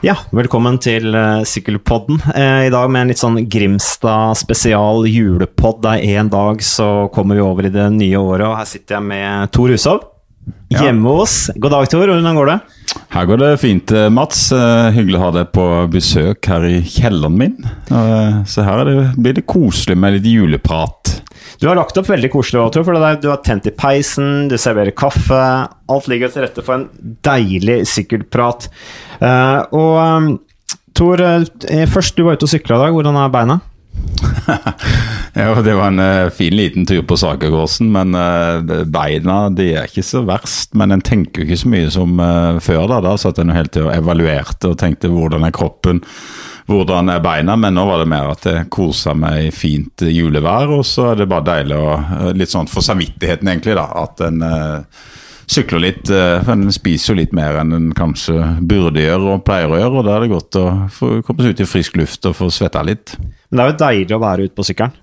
Ja, velkommen til uh, Sykkelpodden. Uh, I dag med en litt sånn Grimstad spesial julepod. er en dag så kommer vi over i det nye året, og her sitter jeg med Tor Hushov. Ja. Hjemme hos God dag, Tor. Hvordan går det? Her går det fint, eh, Mats. Hyggelig å ha deg på besøk her i kjelleren min. Så her det, blir det koselig med litt juleprat. Du har lagt opp veldig koselig, Tor, for du har tent i peisen, du serverer kaffe. Alt ligger til rette for en deilig sykkelprat. Uh, og um, Tor, uh, først du var ute og sykla i dag. Hvordan er beina? ja, Det var en uh, fin liten tur på Sakergården, men beina de er ikke så verst. Men en tenker jo ikke så mye som før. Da Da satt en helt og evaluerte og tenkte hvordan er kroppen, hvordan er beina. Men nå var det mer at jeg kosa meg i fint julevær, og så er det bare deilig å Litt sånn for samvittigheten, egentlig, da. At en sykler litt. Eh, en spiser jo litt mer enn en kanskje burde gjøre og pleier å gjøre. og Da er det godt å få komme seg ut i frisk luft og få svetta litt. Men det er jo deilig å være ute på sykkelen?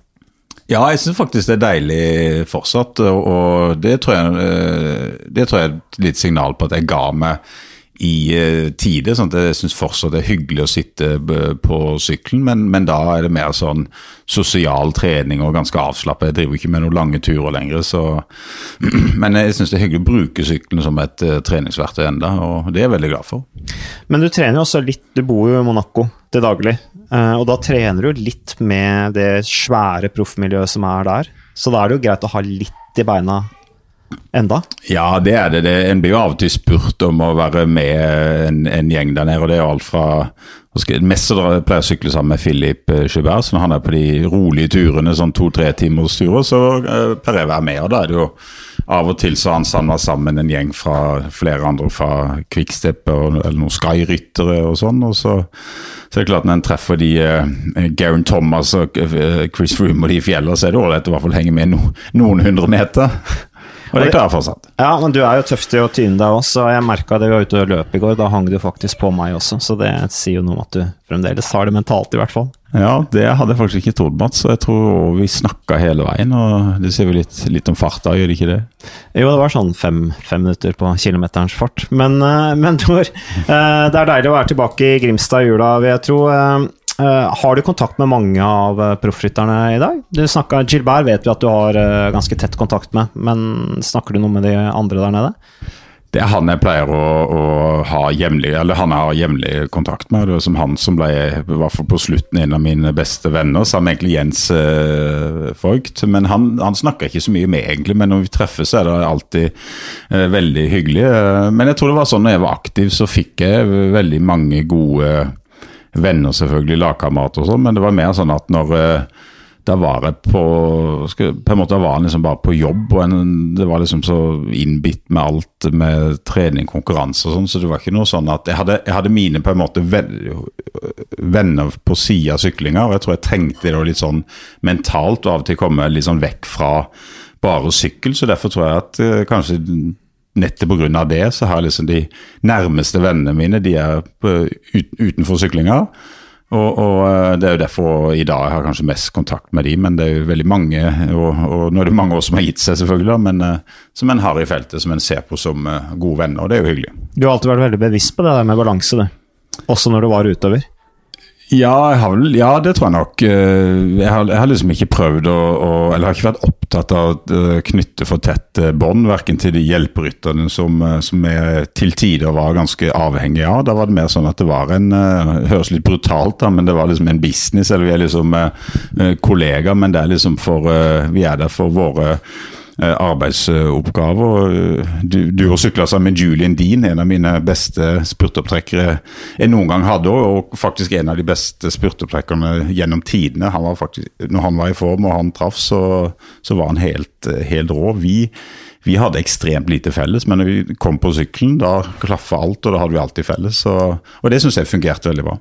Ja, jeg syns faktisk det er deilig fortsatt. Og det tror jeg, eh, det tror jeg er et litt signal på at jeg ga meg i uh, tide. sånn at Jeg syns fortsatt det er hyggelig å sitte på sykkelen, men, men, da er det mer sånn sosial trening og ganske avslappet. Jeg driver ikke med noen lange turer lenger, så Men jeg syns det er hyggelig å bruke sykkelen som et uh, treningsverktøy enda, og det er jeg veldig glad for. Men du trener jo også litt, du bor jo i Monaco til daglig, og da trener du litt med det svære proffmiljøet som er der. Så da er det jo greit å ha litt i beina enda? Ja, det er det. en blir jo av og til spurt om å være med en, en gjeng der nede. og Det er jo alt fra Mest pleier å sykle sammen med Philip Schubert, så når han er på de rolige turene, sånn to-tre timers turer, så uh, pleier jeg å være med. og da er det jo av og til så han samla sammen en gjeng fra flere andre fra Quickstep eller noen Sky-ryttere og sånn. og så, så er det klart Når en treffer de uh, Garen Thomas og uh, Chris Froome og de i fjellene, så er det ålreit å hvert fall henge med no, noen hundre meter. Og det klarer jeg fortsatt. Ja, men du er jo tøff til å tyne deg òg, så jeg merka det vi var ute og løp i går. Da hang du faktisk på meg også, så det sier jo noe om at du fremdeles har det mentalt, i hvert fall. Ja, det hadde jeg faktisk ikke trodd, Mats. Så jeg tror vi snakka hele veien. Og det sier jo litt, litt, om farta, gjør det ikke det? Jo, det var sånn fem, fem minutter på kilometerens fart. Men, eh, men Tor, eh, det er deilig å være tilbake i Grimstad i jula, vil jeg tro. Eh, har du kontakt med mange av uh, proffrytterne i dag? Du snakket, Gilbert vet vi at du har uh, ganske tett kontakt med, men snakker du noe med de andre der nede? Det er han jeg pleier å, å ha jevnlig eller han jeg har jevnlig kontakt med. Det var som han som ble i på slutten en av mine beste venner, sammen med egentlig Jens eh, Voigt. Men han, han, snakker ikke så mye med, egentlig. Men når vi treffes, er det alltid eh, veldig hyggelig. Men jeg tror det var sånn når jeg var aktiv, så fikk jeg veldig mange gode venner, selvfølgelig, lagkamerater og sånn, men det var mer sånn at når uh, da var jeg på På en måte var han liksom bare på jobb, og en, det var liksom så innbitt med alt med trening, konkurranse og sånn, så det var ikke noe sånn at Jeg hadde, jeg hadde mine på en måte venner på sida av syklinga, og jeg tror jeg trengte det litt sånn mentalt, og av og til komme litt sånn vekk fra bare sykkel, så derfor tror jeg at uh, kanskje nettopp pga. det så har liksom de nærmeste vennene mine de er utenfor syklinga. Og, og, eh, Det er jo derfor i dag jeg har kanskje mest kontakt med de, men det er jo veldig mange og, og nå er det mange år som har gitt seg, selvfølgelig, men uh, som en har i feltet, som en ser på som uh, gode venner, og det er jo hyggelig. Du har alltid vært veldig bevisst på det der med balanse, det. Også når du var utover? Ja, har, ja, det tror jeg nok. Eh, jeg har, jeg har liksom ikke prøvd å, å, Eller har ikke vært opptatt av å knytte for tett bånd, verken til de hjelperytterne som, eh, som jeg til tider var ganske avhengig av. Da var det mer sånn at det var en det Høres litt brutalt da, men det var liksom en business. Eller vi er liksom kollegaer, men det er liksom for Vi er der for våre Eh, arbeidsoppgaver. Du, du har sykla sammen med Julian Dean, en av mine beste spurtopptrekkere jeg noen gang hadde, og faktisk en av de beste spurtopptrekkerne gjennom tidene. Han faktisk, når han var i form og han traff, så, så var han helt, helt rå. Vi, vi hadde ekstremt lite felles, men når vi kom på sykkelen, da klaffa alt, og da hadde vi alltid felles. Og, og det syns jeg fungerte veldig bra.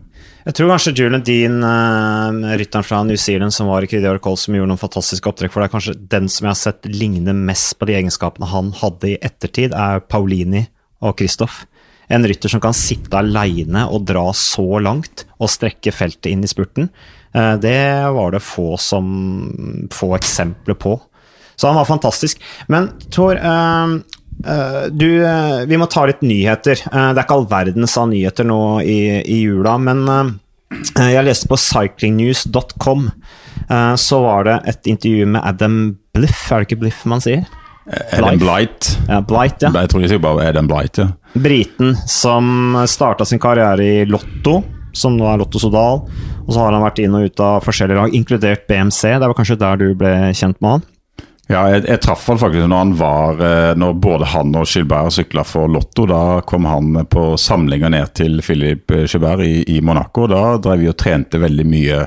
Jeg tror kanskje Julian Dean, uh, rytteren fra New Zealand som var i Cridior Cole, som gjorde noen fantastiske opptrekk for er kanskje den som jeg har sett ligne mest på de egenskapene han hadde i ettertid, er Paulini og Kristoff. En rytter som kan sitte aleine og dra så langt og strekke feltet inn i spurten. Uh, det var det få, som, få eksempler på. Så han var fantastisk. Men Tor, Uh, du, uh, vi må ta litt nyheter. Uh, det er ikke all verdens av nyheter nå i, i jula, men jeg leste på cyclingnews.com. så var det et intervju med Adam Bliff, er det ikke Bliff man sier? Adam Blight. Ja, Blight, ja. Jeg tror jeg sier bare Adam Blight, ja. Briten som starta sin karriere i Lotto, som nå er Lotto Sodal. Og så har han vært inn og ut av forskjellige lag, inkludert BMC. Det var kanskje der du ble kjent med han? Ja, jeg, jeg traff han faktisk når han var eh, Når både han og Gilbert sykla for Lotto. Da kom han på samlinger ned til Philip Gilbert i, i Monaco. Da drev vi og trente veldig mye,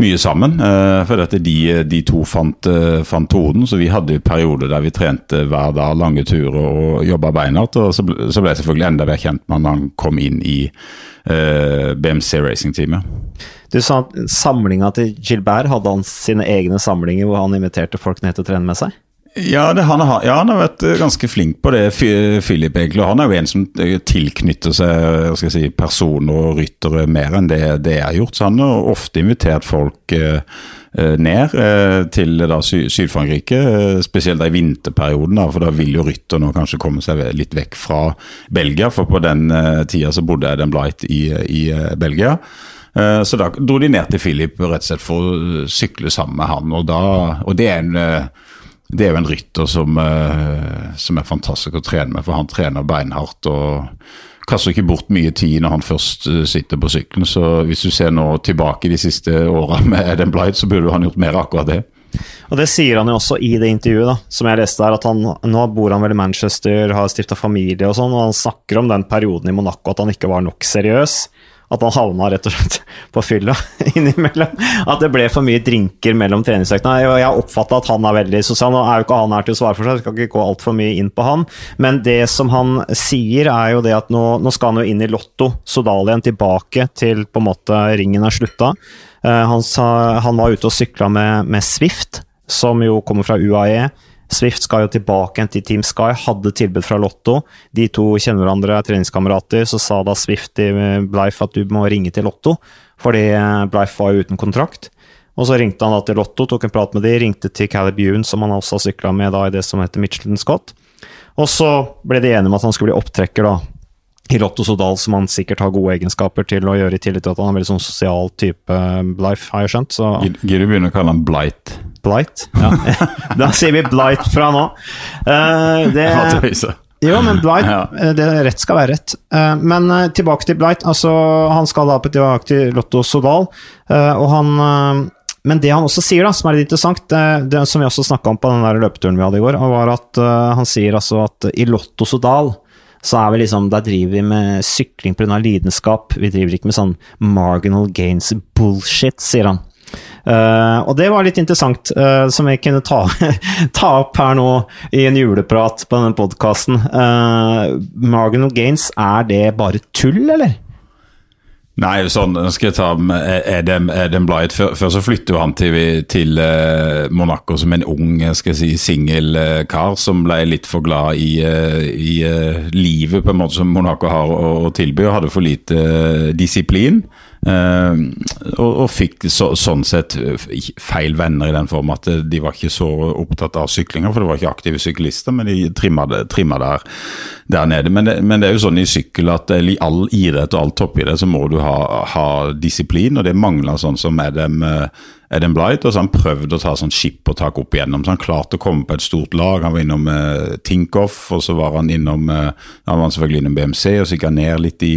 mye sammen. Eh, for dette, de, de to fant, eh, fant tonen, så vi hadde perioder der vi trente hver dag, lange turer og jobba beinhardt. Og så ble, så ble jeg selvfølgelig enda bedre kjent med han da han kom inn i eh, BMC Racing-teamet. Du sa at samlinga til Gilbert hadde han sine egne samlinger hvor han inviterte folk ned til å trene med seg? Ja, det, han, har, ja, han, har, vært eh, ganske flink på det, Philip egentlig. Han er jo en som eh, tilknytter seg skal jeg si, personer og ryttere mer enn det, det jeg har gjort. Så han har ofte invitert folk eh, eh ned eh, til da, Sy Syd-Frankrike, eh, spesielt i vinterperioden. Da, for da vil jo rytterne kanskje komme seg litt vekk fra Belgia. For på den tida så bodde Adam Blight i, i Belgia. Eh, så da dro de ned til Philip rett og slett for å sykle sammen med han. Og, da, og det, er en, eh, det er jo en rytter som, eh, som, er fantastisk å trene med, for han trener beinhardt. og kaster ikke bort mye tid når han først sitter på sykkelen. Så hvis du ser nå tilbake de siste åra med Adam Blight, så burde han gjort mer akkurat det. Og Det sier han jo også i det intervjuet da, som jeg leste her, at han, nå bor han vel i Manchester, har stifta familie og sånn, og han snakker om den perioden i Monaco at han ikke var nok seriøs at han havna rett og slett på fylla innimellom. At det ble for mye drinker mellom treningsøktene. Jeg oppfatta at han er veldig sosial. Nå er jo ikke han her til å svare for seg, jeg skal ikke gå altfor mye inn på han. Men det som han sier, er jo det at nå, nå skal han jo inn i Lotto, Sodalien, tilbake til på en måte ringen er slutta. Uh, han, han, var ute og sykla med, med Swift, som jo kommer fra UAE. Swift skal jo tilbake til Team Sky, hadde tilbud fra Lotto. De to kjenner hverandre, er treningskamerater. Så sa da Swift til Bleif at du må ringe til Lotto, fordi Bleif var jo uten kontrakt. Og så ringte han da til Lotto, tok en prat med de, ringte til Caleb Ewan, som han også har sykla med da i det som heter Michelin Scott. Og så ble de enige om at han skulle bli opptrekker da, i Lotto Sodal, som han sikkert har gode egenskaper til å gjøre, i tillit til at han er en veldig sånn sosial type Blife, har jeg skjønt. Så. Gidder du begynne å kalle han Blight? Blight? Ja. da sier vi Blight fra nå. Uh, det, jo, men Blight, ja. Eh, det, rett skal være rett. Uh, men uh, tilbake til Blight. Altså, han skal da på tilbake til Lotto Sodal, og han men det han også sier, da, som er litt interessant, det, det som vi også snakka om på den der løpeturen vi hadde i går, var at han sier altså at i Lotto Sodal så er vi liksom, der driver vi med sykling pga. lidenskap. Vi driver ikke med sånn marginal gains bullshit, sier han. Uh, og det var litt interessant, uh, som jeg kunne ta, ta, opp her nå i en juleprat på denne podkasten. Uh, marginal gains, er det bare tull, eller? Nei, sånn, skal jeg ta Adam, Adam Blight. Før, så flyttet han til, til uh, Monaco som en ung skal jeg si, singel kar som ble litt for glad i, i livet på en måte som Monaco har å tilby, og hadde for lite disiplin. Uh, og, og, fikk så, sånn sett feil venner i den form at de var ikke så opptatt av syklinger, for det var ikke aktive syklister, men de trimma, der, der, nede. Men det, men det, er jo sånn i sykkel at i all idrett og all toppidrett så må du ha, ha disiplin, og det mangler sånn som dem Adam Blight, og så han prøvde å ta sånn skippertak opp igjennom. Så han klarte å komme på et stort lag. Han var innom eh, Tinkoff, og så var han innom eh, han var selvfølgelig innom BMC, og så gikk han ned litt i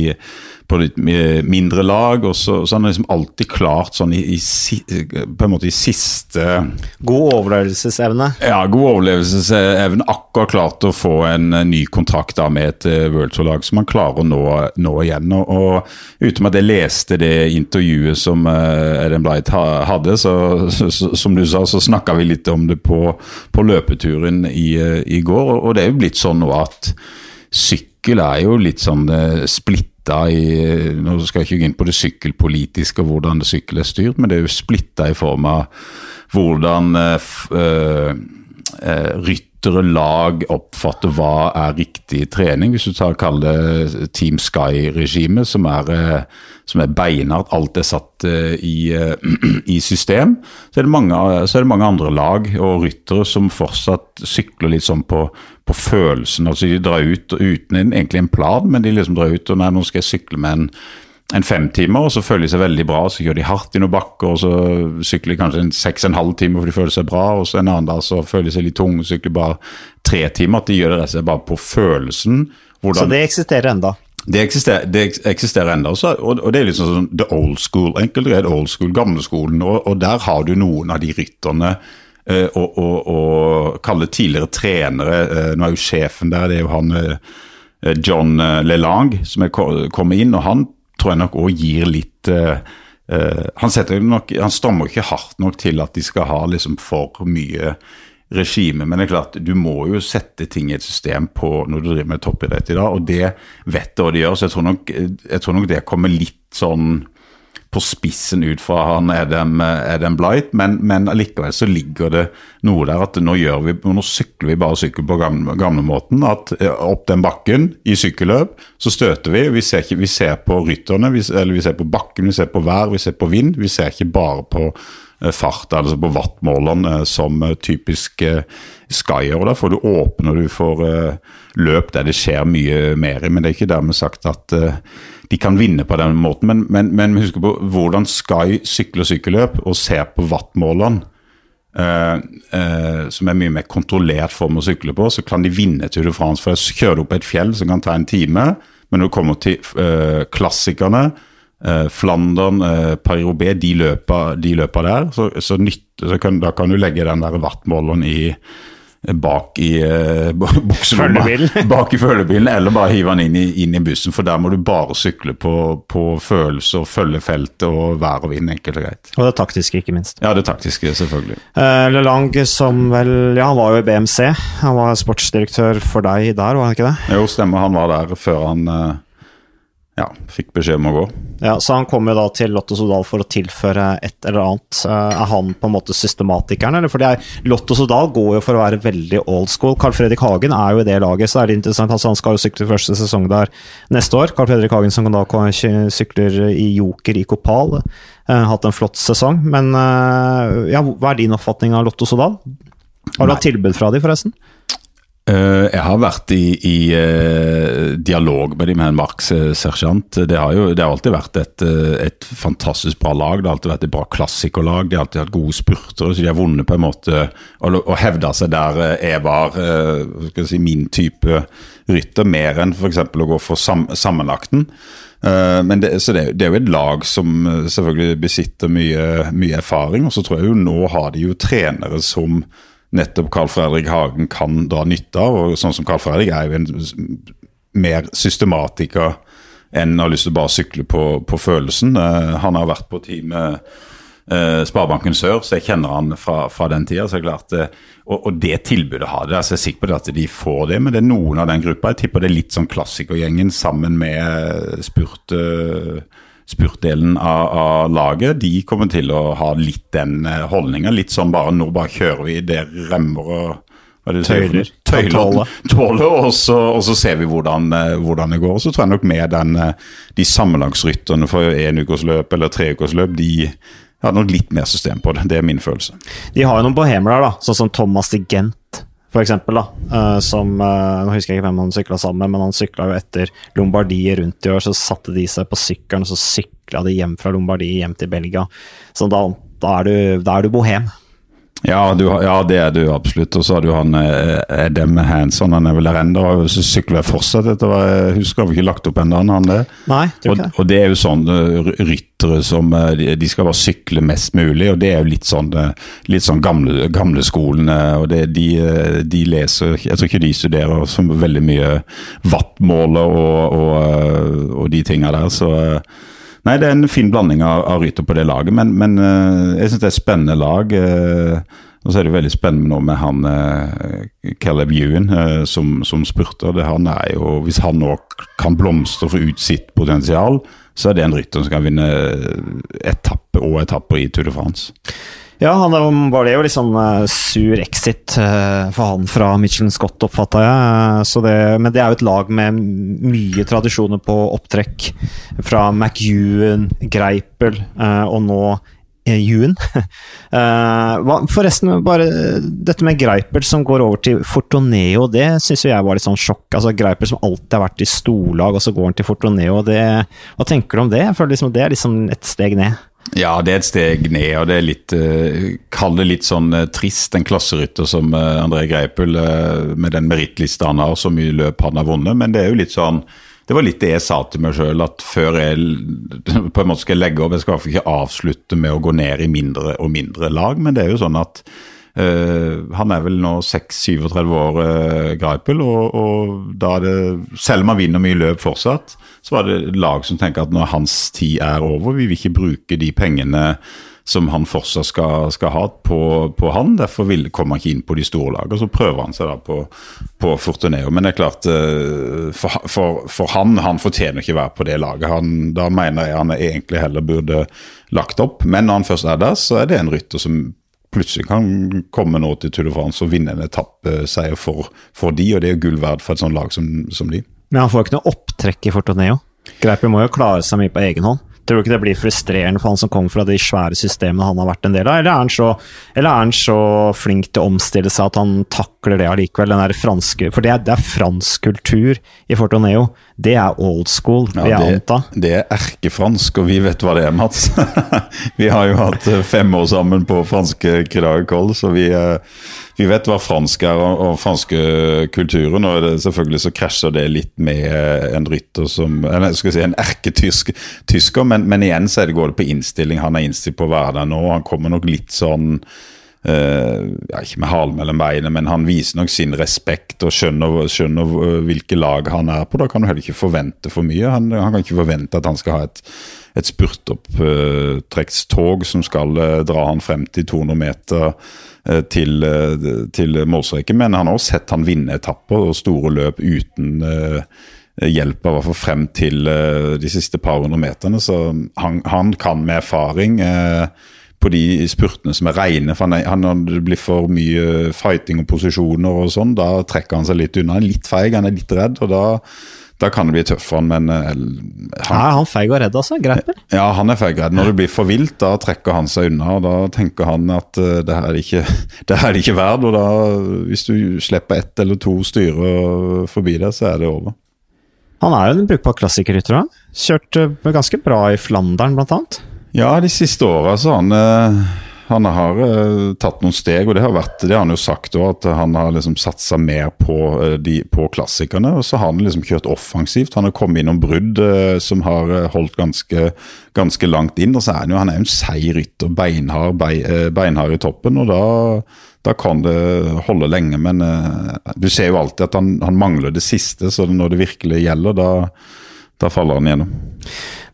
på litt mindre lag. og så, så han har liksom alltid klart sånn i, i, på en måte i siste God overlevelsesevne? Ja, god overlevelsesevne. Akkurat klart å få en ny kontrakt da med et uh, World Tour-lag som han klarer å nå, nå igjen. Og, og Uten at jeg leste det intervjuet som Adam Blight hadde, så, så, som du sa, så snakka vi litt om det på, på løpeturen i, i, går. Og det er jo blitt sånn nå at sykkel er jo litt sånn eh, splitta i Nå skal jeg ikke gå inn på det sykkelpolitiske og hvordan det sykkel er styrt, men det er jo splitta i form av hvordan øh, øh, rytter ryttere, lag, oppfatter hva er riktig trening. Hvis du tar kaller det Team Sky-regimet, som er, eh, som er beinhardt, alt er satt eh, i, i system, så er, mange, så er, det mange, andre lag og ryttere som fortsatt sykler litt sånn på, på følelsen. altså De drar ut uten en, egentlig en plan, men de liksom drar ut og nei, nå skal jeg sykle med en en femtimer, og så føler de seg veldig bra. Så gjør de hardt i noen bakker, og så sykler de kanskje en seks og en halv time for de føler seg bra. Og så en annen dag så føler de seg litt tunge og sykler bare tre timer. At de gjør det rett og slett bare på følelsen. Hvordan, så det eksisterer enda? Det eksisterer, det eksisterer enda, også, og, og, det er liksom sånn the old school. enkelt er old school, gamleskolen, og, og der har du noen av de rytterne uh, og, og, og kalle tidligere trenere. Uh, nå er jo sjefen der, det er jo han uh, John Lelang som er kommet inn, og han tror jeg nok òg gir litt uh, uh, han, nok, han strammer ikke hardt nok til at de skal ha liksom for mye regime. Men det er klart, du må jo sette ting i et system på når du driver med toppidrett i dag, og det vet du hva de gjør. Så jeg tror nok, jeg tror nok det kommer litt sånn på spissen ut fra han Adam, Adam Blight, men, men allikevel så ligger det noe der at nå, gjør vi, nå sykler vi bare sykkel på gamle, gamlemåten. At eh, opp den bakken i sykkelløp, så støter vi. Vi ser, ikke, vi ser på rytterne, vi, eller vi ser på bakken, vi ser på vær, vi ser på vind. Vi ser ikke bare på eh, fart, altså på wattmåleren, som typisk skyer. og Da får du åpne du får løp der det skjer mye mer men det er ikke dermed sagt at de kan vinne på den måten. Men, men, men husk på hvordan Sky sykler sykkelløp og ser på wattmåleren, eh, eh, som er mye mer kontrollert form å sykle på, så kan de vinne Tour de France. For jeg kjører opp et fjell som kan ta en time, men når du kommer til eh, klassikerne eh, Flandern, eh, Paris-Roubais, de, de, løper der, så, så, nytt, så kan, da kan du legge den der wattmåleren i bak i uh, bukselomma. bak i følgebilen, eller bare hive den inn i, inn i, bussen. For der må du bare sykle på, på følelser, følge feltet og vær og vind, enkelt og greit. Og det taktiske, ikke minst. Ja, det taktiske, selvfølgelig. Uh, Lelang som vel Ja, han var jo i BMC. Han var sportsdirektør for deg der, var han ikke det? Jo, stemmer. Han var der før han uh, ja, fikk beskjed om å gå. Ja, Så han kom jo da til Lotto Sodal for å tilføre et eller annet. Eh, er han på en måte systematikeren, eller? Fordi Lotto Sodal går jo for å være veldig old school. Carl Fredrik Hagen er jo i det laget, så er det interessant. Altså, han skal jo sykle første sesong der neste år. Carl Fredrik Hagen som da sykler i Joker i Kopal. har hatt en flott sesong. Men uh, ja, hva er din oppfatning av Lotto Sodal? Har du hatt tilbud fra dem, forresten? Uh, jeg har vært i, i uh, dialog med dem med en markssersjant. Det, har det har alltid vært et, uh, et, fantastisk bra lag. Det har alltid vært et bra klassikerlag. De har alltid hatt gode spurtere, så de har vunnet på en måte og, og hevda seg der jeg var si, min type rytter, mer enn f.eks. å gå for sam, sammenlagten. Men det, så det, det, er jo et lag som selvfølgelig besitter mye, mye erfaring. Og så tror jeg jo nå har de jo trenere som nettopp Carl Fredrik Hagen kan dra nytte av. og Sånn som Carl Fredrik er jo en mer systematiker enn har lyst til å bare sykle på, på følelsen. Uh, han har vært på teamet uh, Sparebanken Sør, så jeg kjenner han fra, fra den tida. Så klart, uh, og, og, det tilbudet har de. Altså, jeg er sikker på at de får det, men det er noen av den gruppa. Jeg tipper det er litt sånn klassikergjengen sammen med spurt spurtdelen av, av, laget, de kommer til å ha litt den uh, holdninga. Litt sånn bare nå bare kjører vi det remmer og Tøyler. Tøyler tåler, og, så, og så ser vi hvordan, uh, hvordan, det går. Og så tror jeg nok med den, uh, de sammenlagsrytterne for enukersløp eller treukersløp, de har nok litt mer system på det. Det er min følelse. De har jo noen bohemer der, da, sånn som Thomas de Gent for eksempel, da, uh, som uh, Nå husker jeg ikke hvem han sykla sammen med, men han sykla jo etter Lombardiet rundt i år. Så satte de seg på sykkelen, og så sykla de hjem fra Lombardiet hjem til Belgia. Så da, da, er, du, da er du bohem. Ja, du, ja, det er du absolutt. Og så har du han eh, Edem Hanson, han er vel der ennå. Sykler jeg fortsatt etter hva jeg husker. Har vi ikke lagt opp ennå, han det? Nei, tror ikke. Og, og det er jo sånn uh, ryttere som uh, de skal bare sykle mest mulig, og det er jo litt sånn, litt sånn gamle, gamleskolen. og det, de, de, leser Jeg tror ikke de studerer så veldig mye wattmåler og, og, og de tinga der, så Nei, det er en fin blanding av, av rytter på det laget, men, men uh, jeg syns det er et spennende lag. Uh, og så er det veldig spennende nå med han uh, Caleb Ewan som, som spurter. Han er jo, hvis han nå kan blomstre for ut sitt potensial, så er det en rytter som kan vinne etappe og etapper i Tour de France. Ja, han var det jo liksom uh, sur exit uh, for han fra Michelin Scott, oppfatta jeg. Uh, det, men det er jo et lag med mye tradisjoner på opptrekk. Fra McEwan, Greipel og nå Ewan. Forresten, bare dette med Greipel som går over til Fortoneo, det syns jeg var litt sånn sjokk. Altså Greipel som alltid har vært i storlag, og så går han til Fortoneo. Det, hva tenker du om det? Jeg føler liksom det er liksom et steg ned. Ja, det er et steg ned, og det er litt uh, Kall det litt sånn uh, trist, en klasserytter som uh, André Greipel, med den merittlista han har, så mye løp han har vunnet. Men det er jo litt sånn Det var litt det jeg sa til meg sjøl, at før jeg på en måte skal legge opp Jeg skal i hvert fall ikke avslutte med å gå ned i mindre og mindre lag, men det er jo sånn at Uh, han er vel nå 6-37 år, uh, Greipel, og, og, da er det Selv om han vinner mye løp fortsatt, så var det lag som tenker at når hans tid er over, vi vil ikke bruke de pengene som han fortsatt skal, skal ha på, på, han. Derfor vil, kommer han ikke inn på de store lagene. Så prøver han seg da på, på Fortuneo. Men det er klart, uh, for, for, for, han han fortjener ikke være på det laget. Han, da mener jeg han egentlig heller burde lagt opp. Men når han først er der, så er det en rytter som plutselig kan komme nå til Tour de France og vinne en etappeseier for, for de, og det er gull verdt for et sånt lag som, som de. Men han får ikke noe opptrekk i Fortoneo. Greipel må jo klare seg mye på egen hånd. Tror du ikke det blir frustrerende for han som kommer fra de svære systemene han har vært en del av, eller er han så, er han så flink til å omstille seg at han takler det allikevel? Den der franske, for det er, det er fransk kultur i Fortoneo. Det er old school, vil ja, jeg anta. Det er erkefransk, og vi vet hva det er, Mats. vi har jo hatt fem år sammen på franske Cridac så vi vi vet hva fransk er og, og franske kulturen, og det, selvfølgelig så krasjer det litt med eh, en rytter som eller skal jeg si en erketysker, men, men, igjen så det går det på innstilling. Han er innstilt på å være der nå. Han kommer nok litt sånn ja, ikke med halen mellom beina, men han viser nok sin respekt og skjønner, skjønner uh, hvilke lag han er på. Da kan du heller ikke forvente for mye. Han, han kan ikke forvente at han skal ha et, et spurtopptrekkstog uh, som skal dra han frem til 200 meter Eh, til, eh, til målstreken. Men han har også sett han vinne etapper og store løp uten hjelp av hvert frem til de siste par hundre meterne. Så han, han kan med erfaring uh, på de spurtene som er reine. for han, han, Når det blir for mye fighting og posisjoner og sånn, da trekker han seg litt unna. Han er litt feig, han er litt redd. og da da kan det bli tøft for han, men uh, han, Er han feig og redd, altså? Greiper? Ja, han er feig og redd. Når det blir for vilt, da trekker han seg unna. og Da tenker han at uh, det her er ikke, det her er ikke verdt. Og da, hvis du slipper ett eller to styrer forbi deg, så er det over. Han er jo en brukbar klassikerrytter òg. Kjørt uh, ganske bra i Flandern, blant annet. Ja, de siste åra så han han har uh, tatt noen steg, og det har, vært, det har han jo sagt òg, at han har liksom satsa mer på, uh, de, på, klassikerne. Og så har han liksom kjørt offensivt. Han har kommet innom brudd som har holdt ganske, ganske, langt inn. Og så er han jo han er en seig rytter, beinhard, beinhard i toppen. og da, da kan det holde lenge, men du ser jo alltid at han, han mangler det siste, så når det virkelig gjelder, da, da faller han gjennom.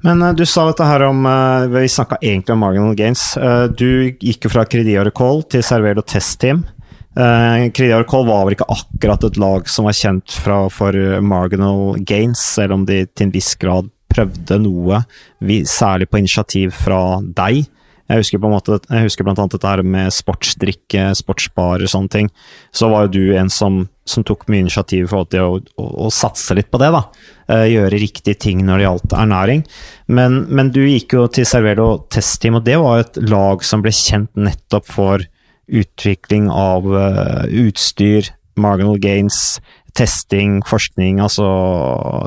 Men uh, du sa dette her om uh, Vi snakka egentlig om marginal gains. Uh, du gikk jo fra Credior Call til Servelo Test Team. Uh, Credior var vel ikke akkurat et lag som var kjent fra, for marginal gains, selv om de til en viss grad prøvde noe, vi, særlig på initiativ fra deg. Jeg husker, på en måte, jeg husker blant annet dette her med sportsdrikke, sportsbarer og sånne ting. Så var jo du en som, som tok mye initiativ for å, å, å, satse litt på det. da. Uh, gjøre riktige ting når det gjaldt ernæring. Men, men du gikk jo til Servelo Testteam, og det var et lag som ble kjent nettopp for utvikling av uh, utstyr, marginal gains, testing, forskning, altså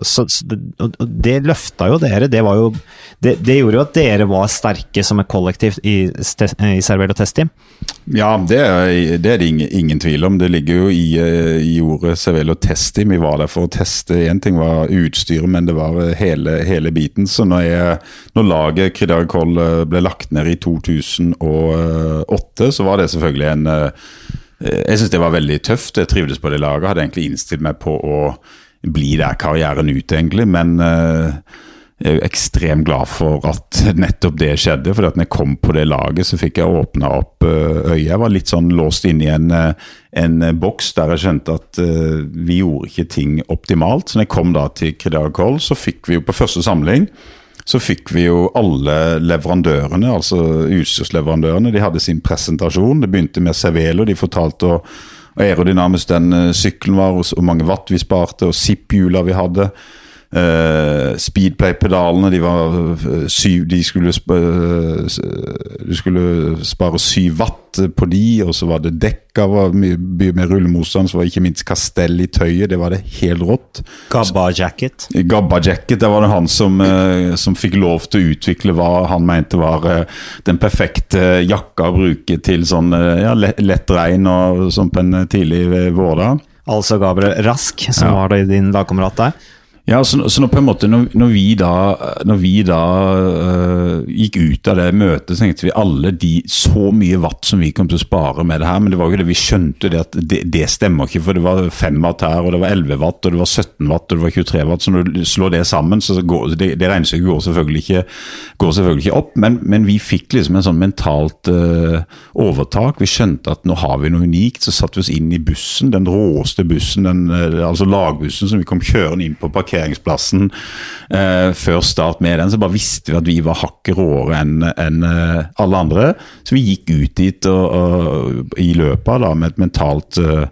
så, så det, det, løfta jo dere. Det, jo, det, det, gjorde jo at dere var sterke som et kollektiv i, i Servel og Testteam. Ja, det er det, ingen, ingen, tvil om. Det ligger jo i, eh, i ordet Servel og Testteam. Vi var der for å teste. Én ting var utstyret, men det var hele, hele biten. Så når, jeg, når laget Kridar Koll eh, ble lagt ned i 2008, så var det selvfølgelig en eh, Eh, jeg syns det var veldig tøft. Jeg trivdes på det laget. Hadde egentlig innstilt meg på å bli der karrieren ut, egentlig. Men uh, jeg er jo ekstremt glad for at nettopp det skjedde. For når jeg kom på det laget, så fikk jeg åpna opp uh, øyet. Jeg var litt sånn låst inne i en, en boks der jeg skjønte at vi gjorde ikke ting optimalt. Så når jeg kom da til Kridar Koll, så fikk vi jo på første samling så fikk vi jo alle leverandørene, altså utstyrsleverandørene, de hadde sin presentasjon. Det begynte med Cervelo, de fortalte hvor aerodynamisk den eh, sykkelen var, hvor mange watt vi sparte, og ZIP-hjula vi hadde. Uh, Speedplay-pedalene de var uh, syv De skulle uh, Du skulle spare syv watt på de, og så var det dekka var mye, mye mer rullemotstand. Så var ikke minst kastell i tøyet. Det var det helt rått. Gabba jacket. Gabba jacket, det var det han som, som fikk lov til å utvikle hva han mente var den perfekte jakka å bruke til sånn ja, lett, lett regn og sånn på en tidlig vårdag. Altså Gabriel Rask, som ja. var din lagkamerat der. Ja, så, så når, på en måte, når, når vi da, når vi da uh, gikk ut av det møtet, så tenkte vi alle de så mye watt som vi kom til å spare med det her. Men det var jo det vi skjønte det at det, det stemmer ikke, for det var 5 watt her, og det var 11 watt, og det var 17 watt, og det var 23 watt. Så når du slår det sammen, så går det, det regnestykket går selvfølgelig ikke, går selvfølgelig ikke opp. Men, men, vi fikk liksom en sånn mentalt uh, overtak. Vi skjønte at nå har vi noe unikt. Så satte vi oss inn i bussen, den råeste bussen, den, uh, altså lagbussen som vi kom kjørende inn på parkeringen parkeringsplassen eh, før start med den, så bare visste vi at vi var hakket råere enn en, eh, alle andre. Så vi gikk ut dit og, og, i løpet da, med et mentalt uh,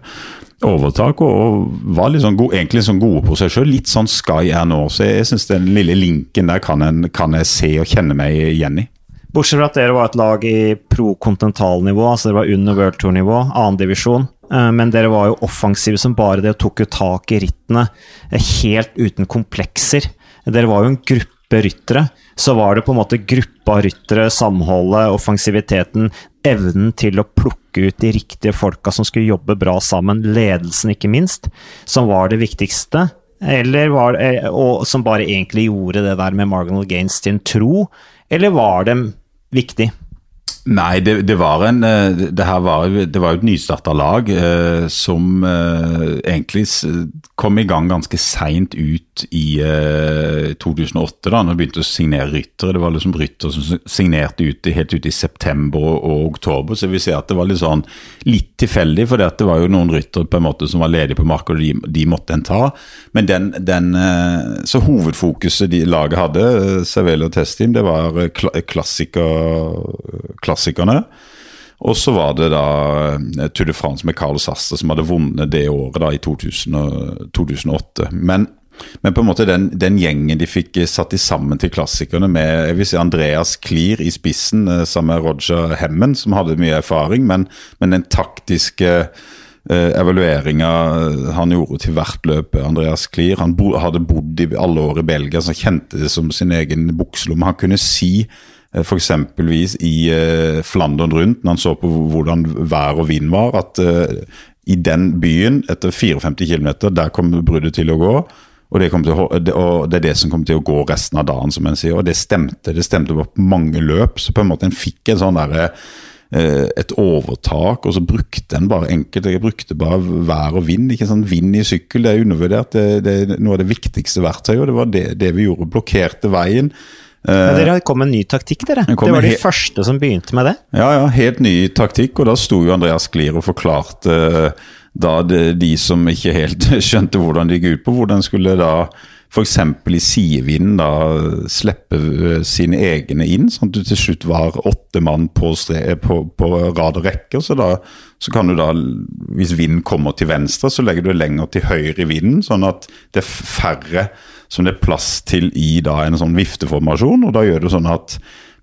overtak og, var sånn gode, egentlig sånn gode på seg sjøl. Litt sånn Sky er nå. Så jeg syns den lille linken der kan, en, kan jeg se og kjenne meg igjen i. Bortsett fra at dere var et lag i pro-kontinentalnivå, altså dere var under World Tour-nivå, annendivisjon. Eh, men dere var jo offensive som bare det og tok jo tak i rittene eh, helt uten komplekser. Dere var jo en gruppe ryttere. Så var det på en måte gruppa ryttere, samholdet, offensiviteten, evnen til å plukke ut de riktige folka som skulle jobbe bra sammen, ledelsen ikke minst, som var det viktigste. Eller var, eh, og som bare egentlig gjorde det der med marginal gains til en tro, eller var det viktig? Nei, det, det, var en eh, det, her var, det var et nystarta lag eh, som eh, egentlig kom i gang ganske seint ut i eh, 2008, da når de begynte å signere ryttere. Det var liksom ryttere som signerte ut, helt ut i september og, og, oktober. Så vi ser at det var litt sånn litt tilfeldig, for det var jo noen ryttere på en måte som var ledige på markedet, og de, de måtte en ta. Men den, den eh, Så hovedfokuset de laget hadde, eh, Cervelo Test-team, det var klassiker, klassiker klassikerne. Og så var det da eh, Tour de France med Carl Sasse som hadde vunnet det året, da i 2000, 2008. Men, men, på en måte den, den, gjengen de fikk satt i sammen til klassikerne, med jeg vil si Andreas Klier i spissen eh, sammen med Roger Hemmen, som hadde mye erfaring, men, men den taktiske eh, evalueringa han gjorde til hvert løp, Andreas Klier Han bo, hadde bodd i alle år i Belgia, så kjente det som sin egen bukselomme. Han kunne si Eh, F.eks. i uh, Flandern rundt, når han så på hvordan vær og vind var, at uh, i den byen, etter 54 km, der kommer bruddet til å gå. Og det, å, og det, er det som kommer til å gå resten av dagen, som en sier. Og det stemte. Det stemte på mange løp. Så på en måte en fikk en sånn derre et overtak, og så brukte en bare enkelt Jeg brukte bare vær og vind. ikke sånn Vind i sykkel det er undervurdert. Det, det er noe av det viktigste verktøyet. og Det var det, det vi gjorde. Blokkerte veien. Ja, dere kom med en ny taktikk, dere. Det var de første som begynte med det. Ja, ja, helt ny taktikk. Og da sto jo Andreas Glir og forklarte uh, da det, de som ikke helt skjønte hvordan det gikk ut på, hvordan skulle da f.eks. i sidevinden da slippe uh, sine egne inn, sånn at du til slutt var åtte mann på, på, på rad og rekke. Så, da, så kan du da, hvis vinden kommer til venstre, så legger du lenger til høyre i vinden, sånn at det er færre som det er plass til i da, en sånn vifteformasjon. og da gjør det sånn at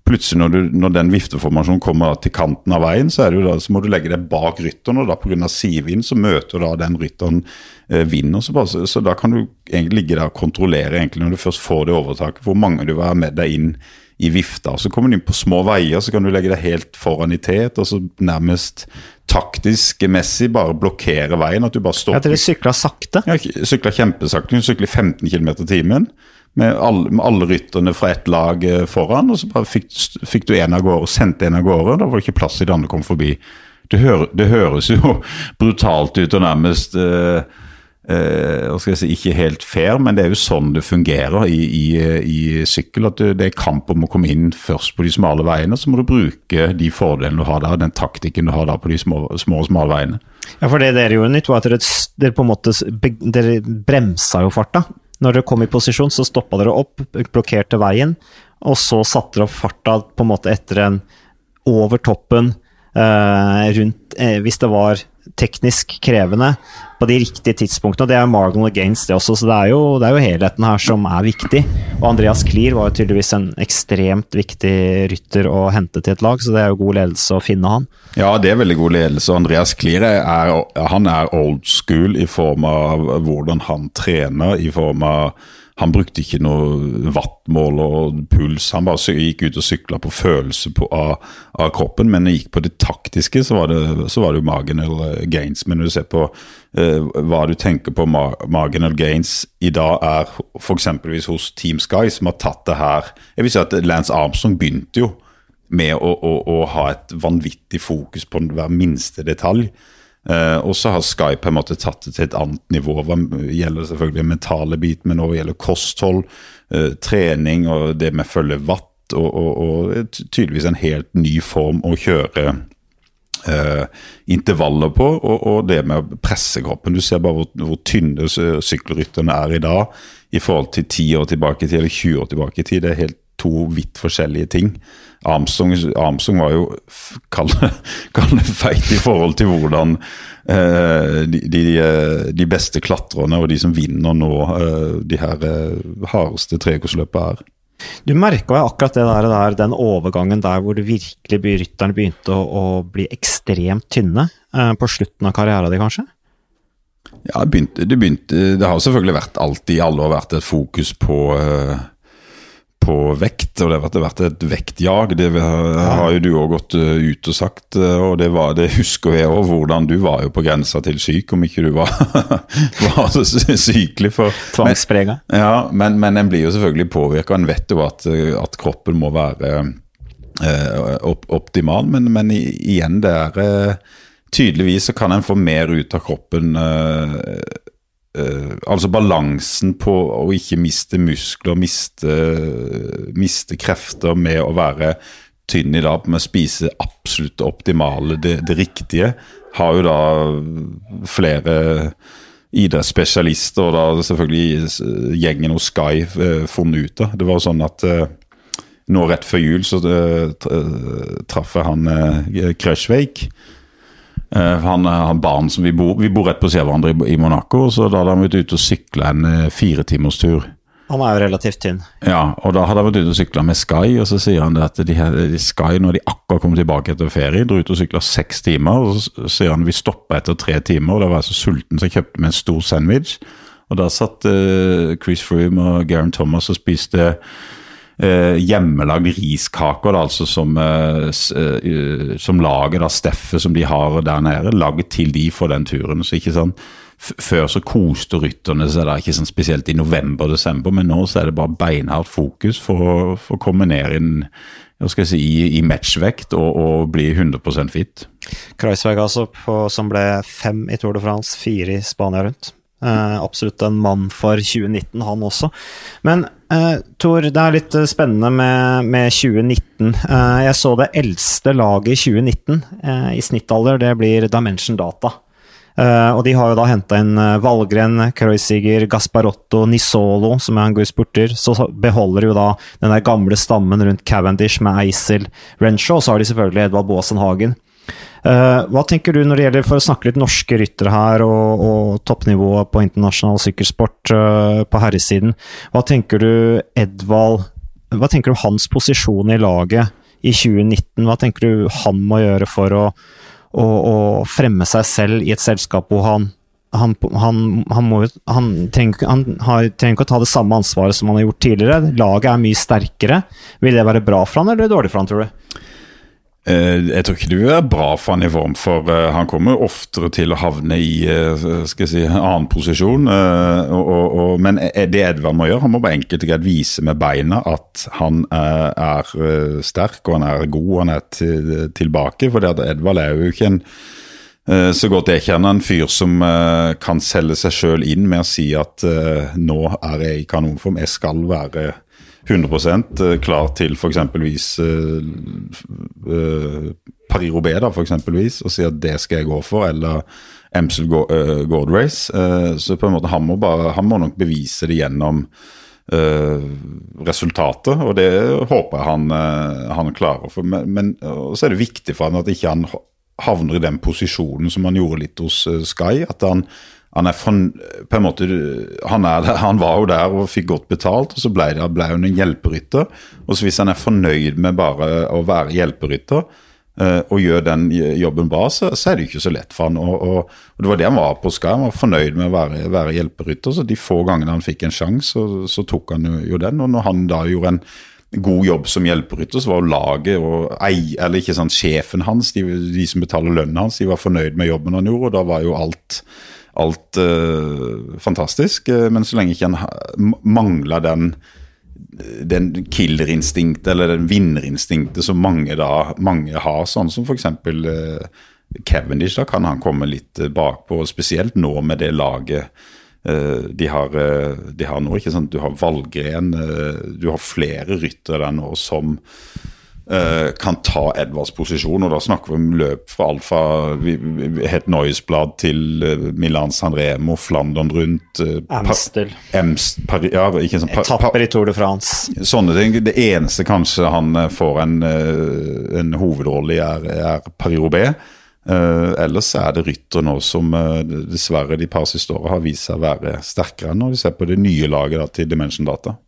plutselig når, du, når den vifteformasjonen kommer til kanten av veien, så, da, så må du legge deg bak rytteren, og da pga. sidevind så møter da den rytteren eh, vinden. Så, så, så, da kan du egentlig ligge der og kontrollere egentlig når du først får det overtaket, hvor mange du vil ha med deg inn i vifta. Så kommer du inn på små veier, så kan du legge deg helt foran i tet, og så nærmest taktisk messig bare blokkere veien. At du bare stopper. Ja, dere sykla sakte? Ja, sykla kjempesakte. Du sykler 15 km i timen. Med alle, med alle, rytterne fra ett lag eh, foran, og så bare fikk, fikk du en av gårde, sendte en av gårde. Da var det ikke plass til de andre kom forbi. Det, det høres jo brutalt ut og nærmest jeg si, ikke helt fair, men det er jo sånn det fungerer i, i, i sykkel. at det, er kamp om å komme inn først på de smale veiene. Så må du bruke de fordelene du har der, den taktikken du har der på de små, små og smale veiene. Ja, for det dere gjorde nytt, var at dere, dere på en måte dere bremsa jo farta. Når dere kom i posisjon, så stoppa dere opp, blokkerte veien, og så satte dere opp farta på en måte etter en over toppen, eh, rundt eh, Hvis det var teknisk krevende på de riktige tidspunktene. Det er marginal gains, det også, så det er, jo, det er jo helheten her som er viktig. Og Andreas Klier var jo tydeligvis en ekstremt viktig rytter å hente til et lag, så det er jo god ledelse å finne han. Ja, det er veldig god ledelse. Andreas Klier er, han er old school i form av hvordan han trener, i form av han brukte ikke noe wattmål og puls, han bare gikk ut og sykla på følelse på, av, av, kroppen. Men når det gikk på det taktiske, så var det, så var det jo marginal gains. Men når du ser på eh, hva du tenker på marginal gains i dag, er f.eks. hos Team Sky, som har tatt det her Jeg vil si at Lance Armstrong begynte jo med å, å, å ha et vanvittig fokus på hver minste detalj. Uh, og så har Skype på en måte tatt det til et annet nivå. Hva gjelder selvfølgelig mentale bit, men også gjelder kosthold, uh, trening og det med følge watt. Og, og, og, tydeligvis en helt ny form å kjøre uh, intervaller på. Og, og, det med å presse kroppen. Du ser bare hvor, hvor tynne sykkelrytterne er i dag i forhold til 10 år tilbake i tid, eller 20 år tilbake i tid. Det er helt to vidt forskjellige ting. Armstrong, Armstrong var jo kall feit i forhold til hvordan eh, de, de, eh, de, beste klatrerne og de som vinner nå eh, de her eh, hardeste trekorsløpa er. Du merka jo akkurat det der, der, den overgangen der hvor det virkelig rytterne begynte å, å, bli ekstremt tynne eh, på slutten av karrieren din, kanskje? Ja, det begynte, det begynte, det har selvfølgelig vært alltid, alle har vært et fokus på uh, på vekt, og det har vært et vektjag. Det har jo du òg gått eh, ut og sagt, eh, og det, var, det husker jeg òg. Hvordan du var jo på grensa til syk, om ikke du var, var så sykelig. for Tvangsprega. Ja, men, men en blir jo selvfølgelig påvirka. En vet jo at, at, kroppen må være eh, opp, optimal, men, men, igjen, det er eh, Tydeligvis så kan en få mer ut av kroppen eh, Uh, altså balansen på å ikke miste muskler, miste, miste krefter med å være tynn i dag, med å spise absolutt det optimale, det, det, riktige, har jo da flere idrettsspesialister og da selvfølgelig gjengen hos Sky uh, funnet ut av. Det var sånn at uh, nå rett før jul så traff jeg han Kresjveik. Uh, han har barn som vi bor Vi bor rett på siden av hverandre i, Monaco, så da hadde han vært ute og sykla en eh, firetimerstur. Han er jo relativt tynn. Ja, og da hadde han vært ute og sykla med Sky, og så sier han det at de, de Sky, når de akkurat kom tilbake etter ferie, dro ut og sykla seks timer, og så sier han vi stoppa etter tre timer, og da var jeg så sulten så jeg kjøpte meg en stor sandwich. Og da satt Chris Froome og Garen Thomas og spiste eh, hjemmelagd riskaker, altså som, eh, eh som laget av Steffet som de har der nede, laget til de for den turen. så ikke sånn før så koste rytterne seg da, ikke sånn spesielt i november-desember, men nå så er det bare beinhardt fokus for å, for å komme ned inn, si, i, i matchvekt og, og, bli 100% fit. Kreisberg altså, på, som ble fem i Tour de France, fire i Spania rundt. Eh, absolutt en mann for 2019, han også. Men eh, Tor, det er litt spennende med, med 2019. Eh, jeg så det eldste laget i 2019 eh, i snittalder, det blir Dimension Data. Uh, og de har jo da henta inn Valgren, Kreuziger, Gasparotto, Nisolo, som er en god spurter. Så beholder jo da den der gamle stammen rundt Cavendish med Eisel, Renshaw, og så har de selvfølgelig Edvald Baasen Hagen. Uh, hva tenker du når det gjelder, for å snakke litt norske ryttere her, og, og toppnivået på internasjonal sykkelsport uh, på herresiden. Hva tenker du Edvald Hva tenker du hans posisjon i laget i 2019? Hva tenker du han må gjøre for å, å, å fremme seg selv i et selskap hvor han han, han, han, må, han, trenger, har, trenger, ikke å ta det samme ansvaret som han har gjort tidligere. Laget er mye sterkere. Vil det være bra for han, eller dårlig for han, tror du? Eh, jeg tror ikke det er bra for han i form, for uh, han kommer oftere til å havne i uh, skal jeg si, en annen posisjon. Men det Edvard må gjøre, han må bare enkelt og greit vise med beina at han er sterk og han er god og han er til, tilbake. For Edvard er jo ikke en så godt jeg kjenner en fyr som kan selge seg sjøl inn med å si at nå er jeg i kanonform, jeg skal være 100% klar til f.eks. Uh, uh, Paris-Roubais, da, for eksempelvis, og si at det skal jeg gå for, eller Emsel Gold Race. så på en måte han må, bare, han må nok bevise det gjennom resultatet, og det håper jeg han, han klarer. For, men, men så er det viktig for han at ikke han havner i den posisjonen som han gjorde litt hos Sky. At han, han er på en måte, han, er, han, var jo der og fikk godt betalt, og så ble, det, ble hun en hjelperytter. Og så Hvis han er fornøyd med bare å være hjelperytter uh, og gjør den jobben bra, så, så, er det jo ikke så lett for han. Og, og, og Det var det han var på Sky, han var fornøyd med å være, være hjelperytter. Så de få gangene han fikk en sjanse, så, så, tok han jo, jo den. Og når han da gjorde en god jobb som hjelperytter, så var jo laget og ei, eller ikke sant, sjefen hans, de, de som betaler lønnen hans, de var fornøyd med jobben han gjorde, og da var jo alt alt uh, fantastisk. Uh, men så lenge ikke han mangler den, den killerinstinktet eller den vinnerinstinktet som mange, da, mange har, sånn som f.eks. Uh, Cavendish, da kan han komme litt bakpå, spesielt nå med det laget de, har, de har nå. ikke sant? Du har Valgren, du har flere ryttere der nå som Eh, kan ta Edvards posisjon. og Da snakker vi om løp fra alt fra Het Noisblad til uh, Milan San Remo, Flandern rundt uh, Amstel. Ja, sånn, Etapper i Tour de France. Sånne ting. Det eneste kanskje han får en, en hovedrolle i, er, er Paris-Roubais. Uh, ellers er det rytter nå som uh, dessverre de par siste årene har vist seg å være sterkere når vi ser på det nye laget da, til Dimension Data.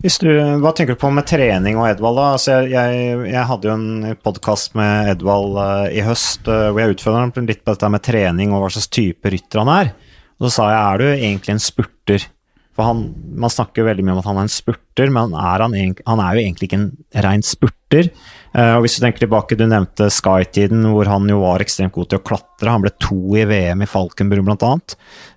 Du, hva tenker du på med trening og Edvald? da? Altså, jeg, jeg, hadde jo en podkast med Edvald uh, i høst uh, hvor jeg utfordra ham litt på dette med trening og hva slags type rytter han er. Og så sa jeg er du egentlig en spurter? For han, Man snakker veldig mye om at han er en spurter, men er han, han, er jo egentlig ikke en rein spurter. Uh, og hvis Du tenker tilbake, du nevnte Sky-tiden, hvor han jo var ekstremt god til å klatre. Han ble to i VM i Falkenbrunn, bl.a.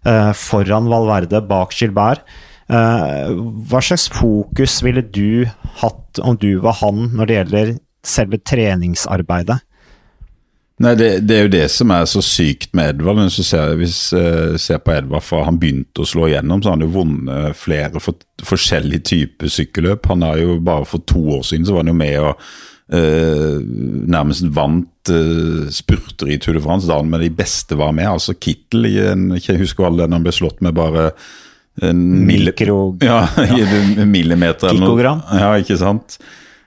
Uh, foran Valverde, bak Gilbert. Eh, hva slags fokus ville du hatt om du var han når det gjelder selve treningsarbeidet? Nei, det, det, er jo det som er så sykt med Edvard. Hvis du ser, hvis, uh, ser på Edvard fra han begynte å slå igjennom, så har han jo vunnet flere for, forskjellige typer sykkelløp. Han har jo Bare for to år siden så var han jo med og uh, nærmest vant uh, spurter i Tour de France. Da han med de beste var med. Altså Kittel en, Jeg husker alle den han ble slått med bare Mikro... Ja, ja. millimeter eller noe. Ja, ikke sant.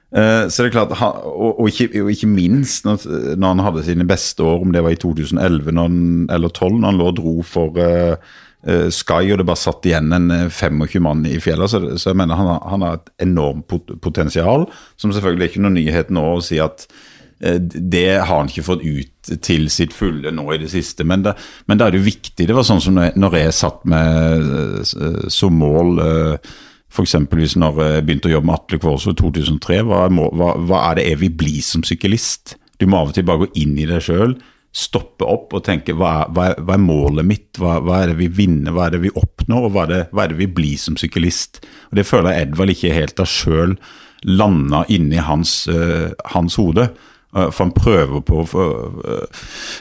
Uh, så det er klart, og, og, ikke, og ikke, minst når, når, han hadde sine beste år, om det var i 2011 han, eller 2012, når han lå og dro for uh, uh, Sky og det bare satt igjen en 25 mann i fjellet. Så, så jeg mener han, han har et enormt potensial, som selvfølgelig er ikke noen nyhet nå å si at Eh, det har han ikke fått ut til sitt fulle nå i det siste. Men, det, men da er det jo viktig. Det var sånn som når jeg satt med eh, som mål eh, F.eks. når jeg begynte å jobbe med Atle Kvålsø i 2003. Hva, hva, hva, er det jeg vil bli som syklist? Du må av og til bare gå inn i deg sjøl, stoppe opp og tenke hva, hva, hva er målet mitt? Hva, er det vi vinner, hva er det vi oppnår, og hva er det, er det vi blir som syklist? Og Det føler jeg Edvald ikke helt av sjøl landa inni hans, uh, hans hode. Eh, for han prøver på, eh,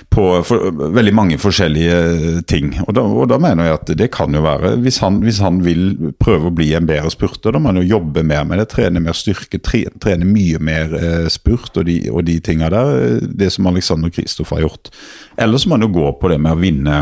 på, på veldig mange forskjellige ting. Og da, og da, mener jeg at det kan jo være hvis han, hvis han, vil prøve å bli en bedre spurter, da må han jo jobbe mer med det. Trene mer styrke, trene, trene mye mer eh, spurt og de, og de tinga der. Det som Alexander Kristoff har gjort. Eller så må han jo gå på det med å vinne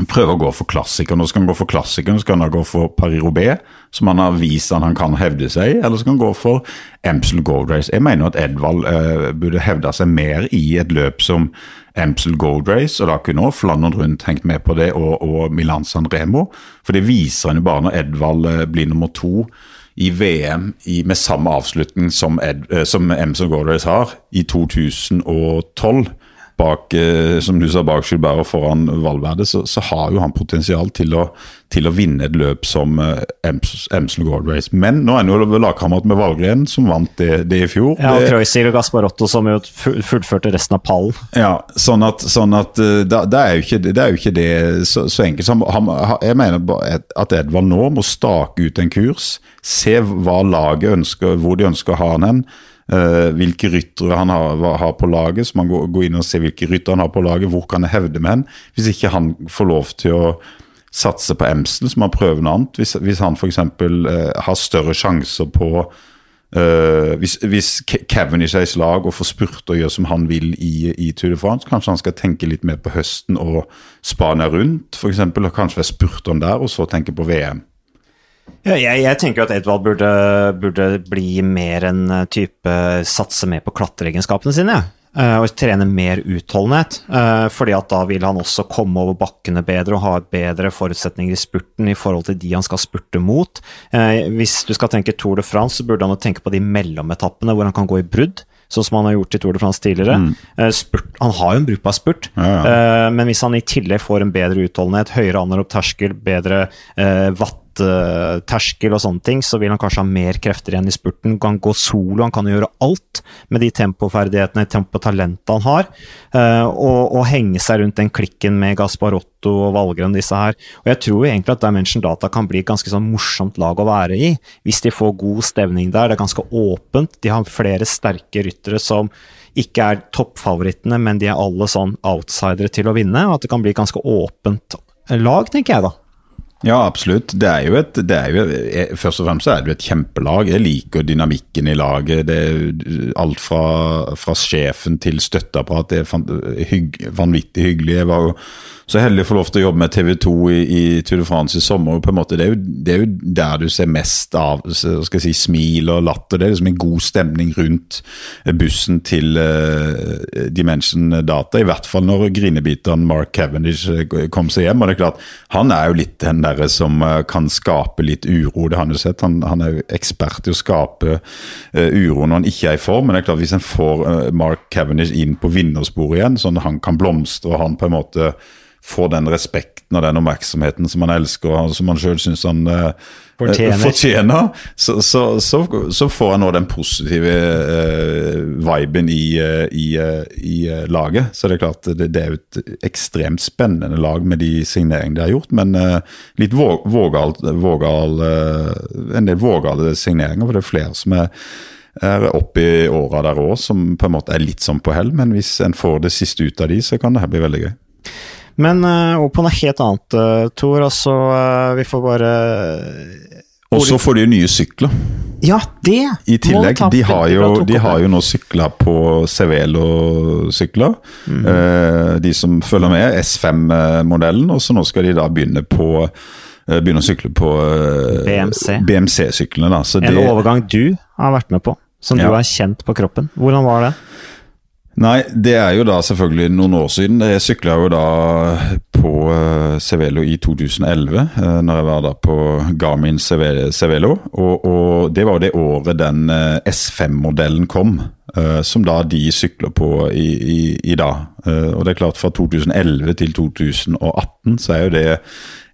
prøve å gå for klassikeren. Nå skal han gå for klassikeren, så kan han gå for Paris-Roubais, som han har vist at han kan hevde seg eller så kan han gå for Emsel Gold Race. Jeg mener at Edvald eh, burde hevde seg mer i et løp som Emsel Gold Race, og da kunne også Flandern rundt hengt med på det, og, og Milan San Remo. For det viser han jo bare når Edvald eh, blir nummer to i VM i, med samme avslutning som, Ed, eh, som Emsel Gold Race har, i 2012 bak, eh, som du sa, bak Gilbert og foran Valverde, så, så, har jo han potensial til å, til å vinne et løp som uh, Emsel Gold Race. Men nå er han jo lagkamerat med Valgren, som vant det, det, i fjor. Ja, og Kreuzil og Gasparotto som jo fullførte resten av pallen. Ja, sånn at, sånn at da, det, er jo ikke, det, er jo ikke det så, så enkelt. Så han, jeg mener at Edvard nå må stake ut en kurs, se hva laget ønsker, hvor de ønsker å ha han hen. Uh, hvilke ryttere han har, har, på laget, så man går, går inn og ser hvilke ryttere han har på laget, hvor kan jeg hevde med hen. Hvis ikke han får lov til å satse på Emsen, så må han prøve noe annet. Hvis, hvis han f.eks. Uh, har større sjanser på Uh, hvis, hvis Cavendish er i slag og får spurte og gjøre som han vil i, i Tour de France, kanskje han skal tenke litt mer på høsten og Spania rundt, f.eks. Kanskje være spurt om der, og så tenke på VM. Ja, jeg, jeg, tenker at Edvald burde, burde bli mer en type satse mer på klatreegenskapene sine. Ja. Eh, og trene mer utholdenhet. Eh, fordi at da vil han også komme over bakkene bedre og ha bedre forutsetninger i spurten i forhold til de han skal spurte mot. Eh, hvis du skal tenke Tour de France, så burde han jo tenke på de mellometappene hvor han kan gå i brudd. Sånn som han har gjort i Tour de France tidligere. Mm. Spurt, han har jo en brukbar spurt, ja, ja. men hvis han i tillegg får en bedre utholdenhet, høyere anerop terskel, bedre watt terskel og sånne ting, så vil han kanskje ha mer krefter igjen i spurten. Kan gå solo, han kan gjøre alt med de tempoferdighetene, tempotalentet han har. Uh, og, og, henge seg rundt den klikken med Gasparotto og Valgren, disse her. Og jeg tror egentlig at Dimension Data kan bli et ganske sånn morsomt lag å være i, hvis de får god stevning der. Det er ganske åpent. De har flere sterke ryttere som ikke er toppfavorittene, men de er alle sånn outsidere til å vinne, og at det kan bli ganske åpent lag, tenker jeg da. Ja, absolutt. Det er jo et, det er jo, eh, først og fremst er det jo et kjempelag. Jeg liker dynamikken i laget. Alt fra, fra sjefen til støtteapparat. Det er hygg, vanvittig hyggelig. Jeg var jo så heldig å få lov til å jobbe med TV 2 i, i Tour de France i sommer. på en måte, det er, jo, det er, jo, der du ser mest av skal si, smil og latter. Det er liksom en god stemning rundt bussen til uh, Dimension Data. I hvert fall når grinebiteren Mark Cavendish eh, kom seg hjem. og det er klart, Han er jo litt den der som uh, kan skape litt uro. det har Han jo sett. Han, han er jo ekspert i å skape uh, uro når han ikke er i form. Men det er klart, hvis en får Mark Cavendish inn på vinnersporet igjen, sånn at han kan blomstre og han på en måte få den respekten og den oppmerksomheten som han elsker og som han sjøl syns han eh, fortjener, fortjener så, så, så, så, får han nå den positive eh, viben i, uh, i, i laget. Så det er klart det, det, er jo et ekstremt spennende lag med de signeringene de har gjort, men litt vågal, vågal en del vågale signeringer, for det er flere som er er oppe i åra der òg, som på en måte er litt sånn på hell. Men hvis en får det siste ut av de, så kan det her bli veldig gøy. Men uh, over på noe helt annet, uh, Tor. Altså, uh, vi får bare Og så får de nye sykler. Ja, det I tillegg, de har, jo, de har jo nå sykla på Cervelo-sykler. Mm. de som følger med, S5-modellen. Og så nå skal de da begynne på begynne å sykle på BMC-syklene. BMC en det, overgang du har vært med på, som ja. du har kjent på kroppen. Hvordan var det? Nei, det er jo da selvfølgelig noen år siden. Jeg sykla jo da på uh, Cervelo i 2011, uh, når jeg var da på Garmin Cervelo. Og, og det var jo det året den uh, S5-modellen kom. Uh, som da de sykler på i, i, i dag. Uh, og det er klart Fra 2011 til 2018 så er jo det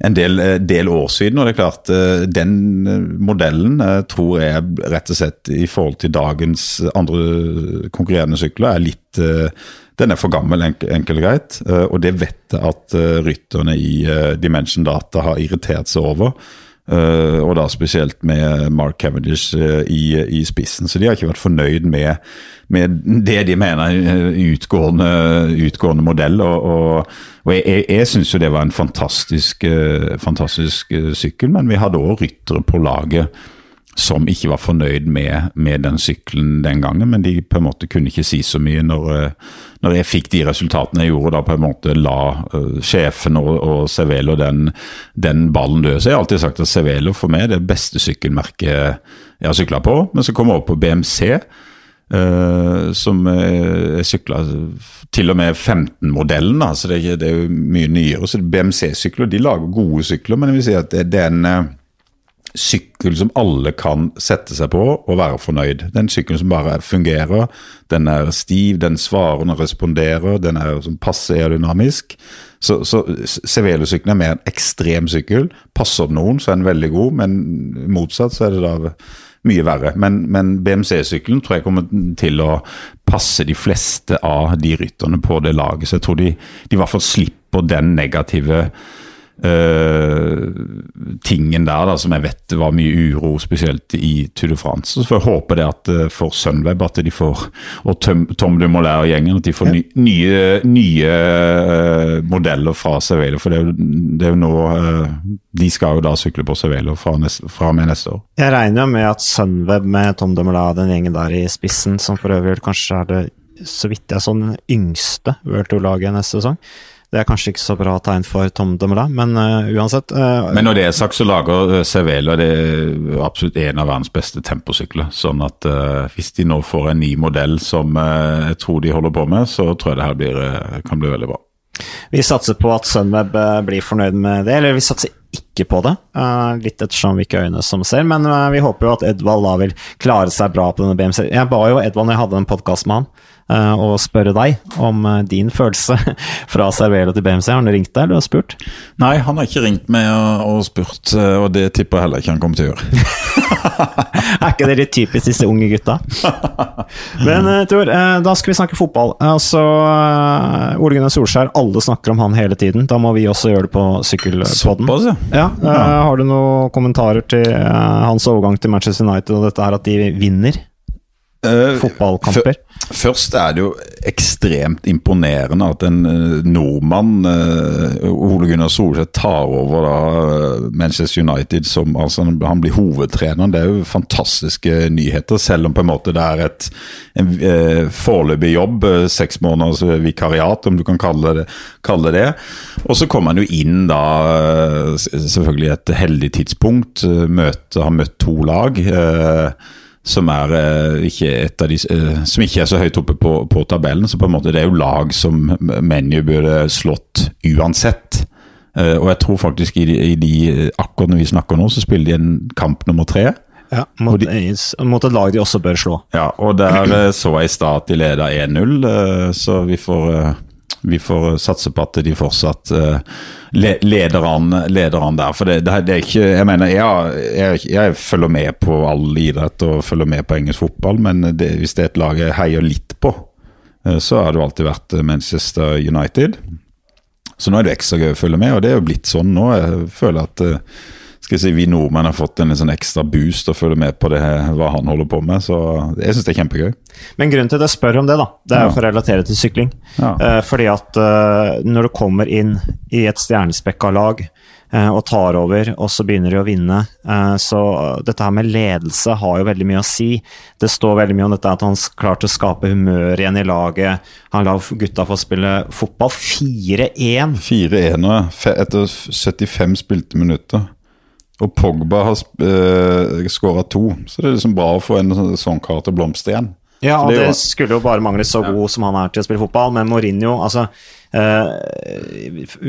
en del, eh, del år siden. Og det er klart den modellen tror jeg rett og slett i forhold til dagens andre konkurrerende sykler er litt Den er for gammel, enkelt og greit. og det vet jeg at rytterne i Dimension Data har irritert seg over. Uh, og da spesielt med Mark Cavendish uh, i, i, spissen. Så de har ikke vært fornøyd med, med det de mener er utgående, utgående modell. Og, og, og jeg, jeg syns jo det var en fantastisk, fantastisk sykkel, men vi hadde òg ryttere på laget som ikke var fornøyd med, med, den sykkelen den gangen, men de på en måte kunne ikke si så mye når, eh, når jeg fikk de resultatene jeg gjorde. Da på en måte la uh, sjefen og, og Cervelo den, den, ballen dø. Så jeg har alltid sagt at Cervelo for meg er det beste sykkelmerket jeg har sykla på. Men så kom jeg opp på BMC. Uh, som jeg sykla til og med 15-modellen, så det det er, jo mye nyere. så BMC-sykler de lager gode sykler, men jeg vil si at det, det er en sykkel som alle kan sette seg på og være fornøyd. Den sykkelen som bare fungerer. Den er stiv, den svarer, den responderer, den er som passe aerodynamisk. Så, så Cervelo-sykkelen er mer en ekstrem sykkel. Passer opp noen, så er den veldig god, men motsatt så er det da mye verre. Men, men BMC-sykkelen tror jeg kommer til å passe de fleste av de rytterne på det laget. Så jeg tror de, de i hvert fall slipper den negative eh, tingen der da, som jeg vet var mye uro, spesielt i Tour de France. Så får jeg håpe det at uh, for Sunweb at de får, og Tom, Tom Dumoulin og gjengen, at de får ny, nye, nye uh, modeller fra Cervelo. For det er, jo, det er jo nå De skal jo da sykle på Cervelo fra, fra og med neste år. Jeg regner jo med at Sunweb med Tom Dumoulin, og den gjengen der i spissen, som for øvrig kanskje er det, så vidt jeg så, den yngste World Tour-laget neste sesong. Det er kanskje ikke så bra tegn for Tom Dumoulin, men uh, uansett. Uh, men når det er sagt, så lager Cervelo det er absolutt en av verdens beste temposykler. Sånn at uh, hvis de nå får en ny modell som jeg tror de holder på med, så tror jeg det her blir, kan bli veldig bra. Vi satser på at Sunweb blir fornøyd med det, eller vi satser ikke på det. litt ettersom hvilke øyne som ser, men vi håper jo at Edvald da vil klare seg bra på denne BMC. Jeg ba jo Edvald når jeg hadde en podkast med han Eh, og spørre deg om eh, din følelse fra Cervelo til BMC. Har han ringt deg eller spurt? Nei, han har ikke ringt meg og, og spurt, eh, og det tipper jeg heller ikke han kommer til å gjøre. er ikke det litt typisk disse unge gutta? Men Tor, da skal vi snakke fotball. Altså, Ole Gunnar Solskjær, alle snakker om han hele tiden. Da må vi også gjøre det på sykkelpodden. Ja. ja. ja. Har du noen kommentarer til hans overgang til Manchester United og dette her at de vinner? Uh, fotballkamper? Først er det jo ekstremt imponerende at en uh, nordmann, uh, Ole Gunnar Solskjær, tar over da Manchester United som altså, Han blir hovedtrener. Det er jo fantastiske nyheter, selv om på en måte det er et en foreløpig jobb. Seks måneders vikariat, om du kan kalle det, kalle det. Og så kommer han jo inn da selvfølgelig et heldig tidspunkt. Møte, har møtt to lag. Uh, som, er, eh, ikke de, eh, som ikke er så høyt oppe på, på, tabellen. Så på en måte det er jo lag som ManU burde slått uansett. Eh, og jeg tror faktisk i de, i de, akkurat når vi snakker nå, så spiller de en kamp nummer tre. Ja, mot, de, mot, et lag de også bør slå. Ja, og der så jeg i start de leda 1-0, så vi får vi får satse på at de fortsatt uh, leder, an, leder, an, der. For det, det, er ikke Jeg mener, jeg, jeg, jeg, følger med på all idrett og følger med på engelsk fotball, men det, hvis det er et lag jeg heier litt på, uh, så har det alltid vært Manchester United. Så nå er det ekstra gøy å følge med, og det er jo blitt sånn nå. Jeg føler at skal jeg si, vi nordmenn har fått en sånn ekstra boost og følger med på det, hva han holder på med. Så jeg syns det er kjempegøy. Men grunnen til at jeg spør om det, da, det er jo for å relatere til sykling. Ja. Eh, fordi at eh, når du kommer inn i et stjernespekka lag eh, og tar over, og så begynner de å vinne, eh, så dette her med ledelse har jo veldig mye å si. Det står veldig mye om dette at han klarte å skape humør igjen i laget. Han la gutta få spille fotball. 4-1. 4-1 etter 75 spilte minutter. Og Pogba har uh, eh, skåra to, så det er liksom bra å få en sånn kar til å blomstre igjen. Ja, og det, det skulle jo bare mangle så god som han er til å spille fotball, men Mourinho altså eh,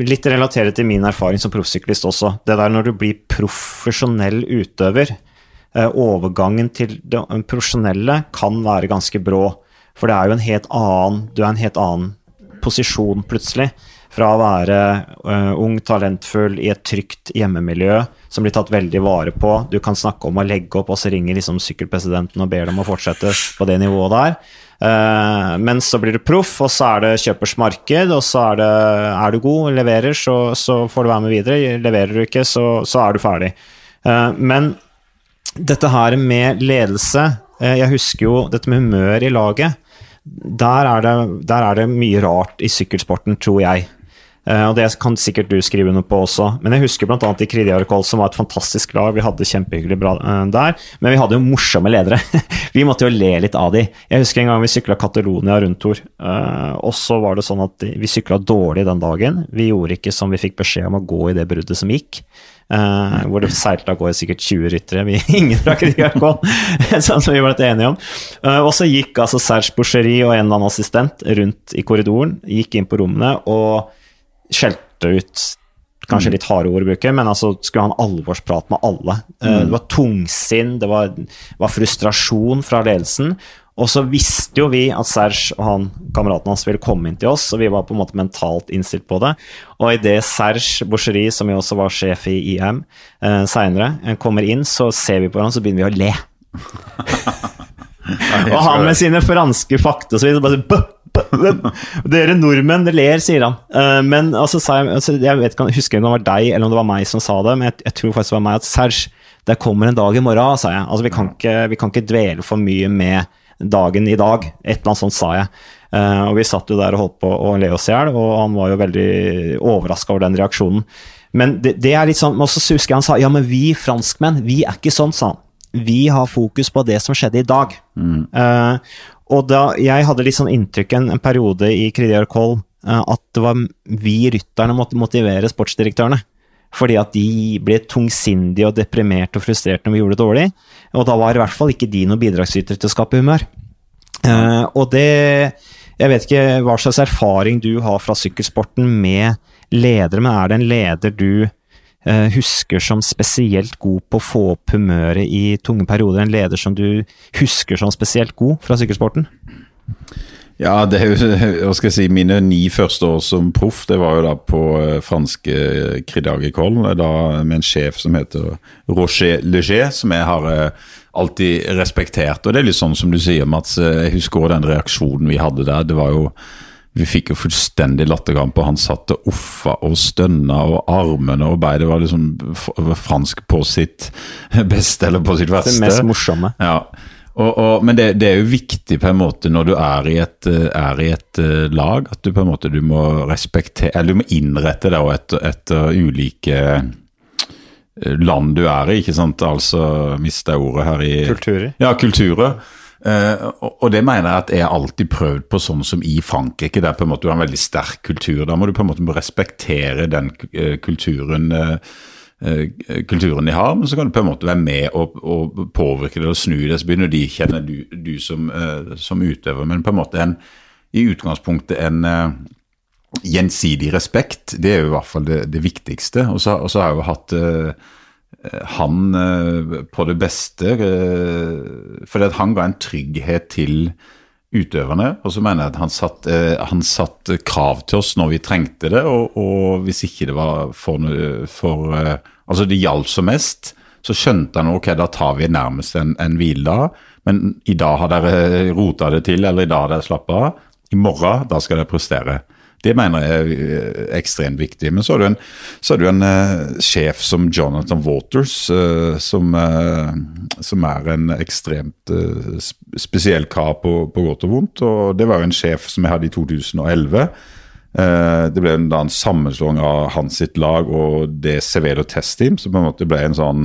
Litt relatert til min erfaring som proffsyklist også. Det der når du blir profesjonell utøver, eh, overgangen til det profesjonelle kan være ganske brå. For det er jo en helt annen Du er en helt annen posisjon plutselig. Fra å være uh, ung, talentfull i et trygt hjemmemiljø som blir tatt veldig vare på. Du kan snakke om å legge opp, og så ringer liksom sykkelpresidenten og ber dem å fortsette på det nivået der. Uh, men så blir du proff, og så er det kjøpers marked, og så er det Er du god, leverer, så, så får du være med videre. Leverer du ikke, så, så er du ferdig. Uh, men dette her med ledelse uh, Jeg husker jo dette med humør i laget. Der er, det, der er det mye rart i sykkelsporten, tror jeg. Uh, og Det kan sikkert du skrive noe på også. Men jeg husker bl.a. i Kridiarkol, som var et fantastisk lag. Vi hadde kjempehyggelig bra uh, der. Men vi hadde jo morsomme ledere. vi måtte jo le litt av de. Jeg husker en gang vi sykla Catalonia rundt Uh, og så var det sånn at vi sykla dårlig den dagen. Vi gjorde ikke som vi fikk beskjed om å gå i det bruddet som gikk. Uh, hvor det seilte av gårde sikkert 20 ryttere. Vi, ingen fra Kridiarkol, sånn som vi ble enige om. Uh, og så gikk altså Serge Boucherie og en eller annen assistent rundt i korridoren, gikk inn på rommene. og skjelte ut Kanskje mm. litt harde ord å bruke, men altså skulle ha en alvorsprat med alle. Eh, mm. Det var tungsinn, det var, var, frustrasjon fra ledelsen. Og så visste jo vi at Serge og han, kameraten hans ville komme inn til oss, og vi var på en måte mentalt innstilt på det. Og idet Serge Boucherie, som jo også var sjef i IM eh, seinere, eh, kommer inn, så ser vi på hverandre, så begynner vi å le. og han med sine franske fakta og så videre bare men, dere nordmenn ler, sier han. Uh, men altså, jeg, altså, jeg vet ikke, husker ikke om det var deg eller om det var meg som sa det, men jeg, jeg tror faktisk det var meg at Serge, det kommer en dag i morgen, sa jeg. Altså, vi kan, ikke, vi kan ikke dvele for mye med dagen i dag. Et eller annet sånt sa jeg. Uh, og vi satt jo der og holdt på å le oss i hjel, og han var jo veldig overraska over den reaksjonen. Men det, det er litt sånn, og så husker jeg han sa ja, men vi franskmenn, vi er ikke sånn, sa han. Vi har fokus på det som skjedde i dag. Mm. Uh, og da, jeg hadde litt sånn inntrykk en, en periode i Crédit Col uh, at det var vi rytterne måtte motivere sportsdirektørene. Fordi at de ble tungsindige og deprimerte og frustrerte når vi gjorde det dårlig. Og da var i hvert fall ikke de noen bidragsytere til å skape humør. Uh, og det Jeg vet ikke hva slags erfaring du har fra sykkelsporten med ledere, men er det en leder du husker som spesielt god på å få opp humøret i tunge perioder? En leder som du husker som spesielt god fra sykkelsporten? Ja, det er jo, hva skal jeg si, mine ni første år som proff, det var jo da på eh, franske Crédagicol, da med en sjef som heter Roger Leger, som jeg har eh, alltid respektert. Og det er litt sånn som du sier, Mats, eh, jeg husker den reaksjonen vi hadde der. Det var jo vi fikk jo fullstendig latterkamp, og han satt og uffa og stønna og armene og beidet var liksom fransk på sitt beste, eller på sitt verste. Det mest morsomme. Ja. Og, og, men det, det, er jo viktig på en måte når du er i et, er i et uh, lag, at du på en måte du må respektere Eller du må innrette deg etter, etter ulike uh, land du er i, ikke sant. Altså mista jeg ordet her i Kulturer. Ja, kulturer. Uh, og, det mener jeg at jeg alltid prøvd på sånn som i Frankrike, der på en måte du har en veldig sterk kultur. Da må du på en måte respektere den kulturen. Uh, Eh, kulturen de har, men så kan du på en måte være med og, og påvirke det og snu det. Så begynner de kjenne du, du som, som, utøver, men på en måte en, i utgangspunktet en gjensidig respekt. Det er jo i hvert fall det, det viktigste. Og så, har jeg jo hatt han på det beste, fordi at han ga en trygghet til utøverne. Og så mener jeg at han satt, satt krav til oss når vi trengte det, og, og hvis ikke det var for, for altså det gjaldt som mest, så skjønte han ok, da tar vi nærmest en, en hviledag. Men i dag har dere rota det til, eller i dag har dere slappa av. I morgen, da skal dere prestere. Det mener jeg er ekstremt viktig. Men så har du en, er du en uh, sjef som Jonathan Waters, uh, som, uh, som, er en ekstremt spesiell kar på, på, godt og vondt. Og det var jo en sjef som jeg hadde i 2011 Eh, det ble da en sammenslåing av hans sitt lag og det Cevedo Test Team, som på en måte ble en sånn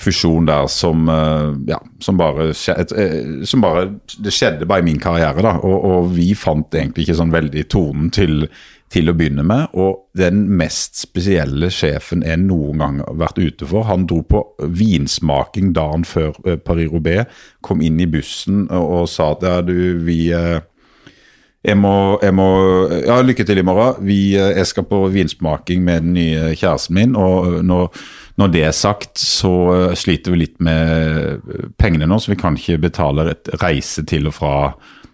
fusjon der som eh, ja, som bare, eh, som bare Det skjedde bare i min karriere, da. Og, og, vi fant egentlig ikke sånn veldig tonen til, til å begynne med. Og den mest spesielle sjefen jeg noen gang har vært ute for, han dro på vinsmaking dagen før Paris-Roubais, kom inn i bussen og, og sa at ja, du, vi jeg må, jeg må, Ja, lykke til i morgen. Vi, eh, jeg skal på vinsmaking med den nye kjæresten min. Og når, når, det er sagt, så eh, sliter vi litt med pengene nå, så vi kan ikke betale et reise til og fra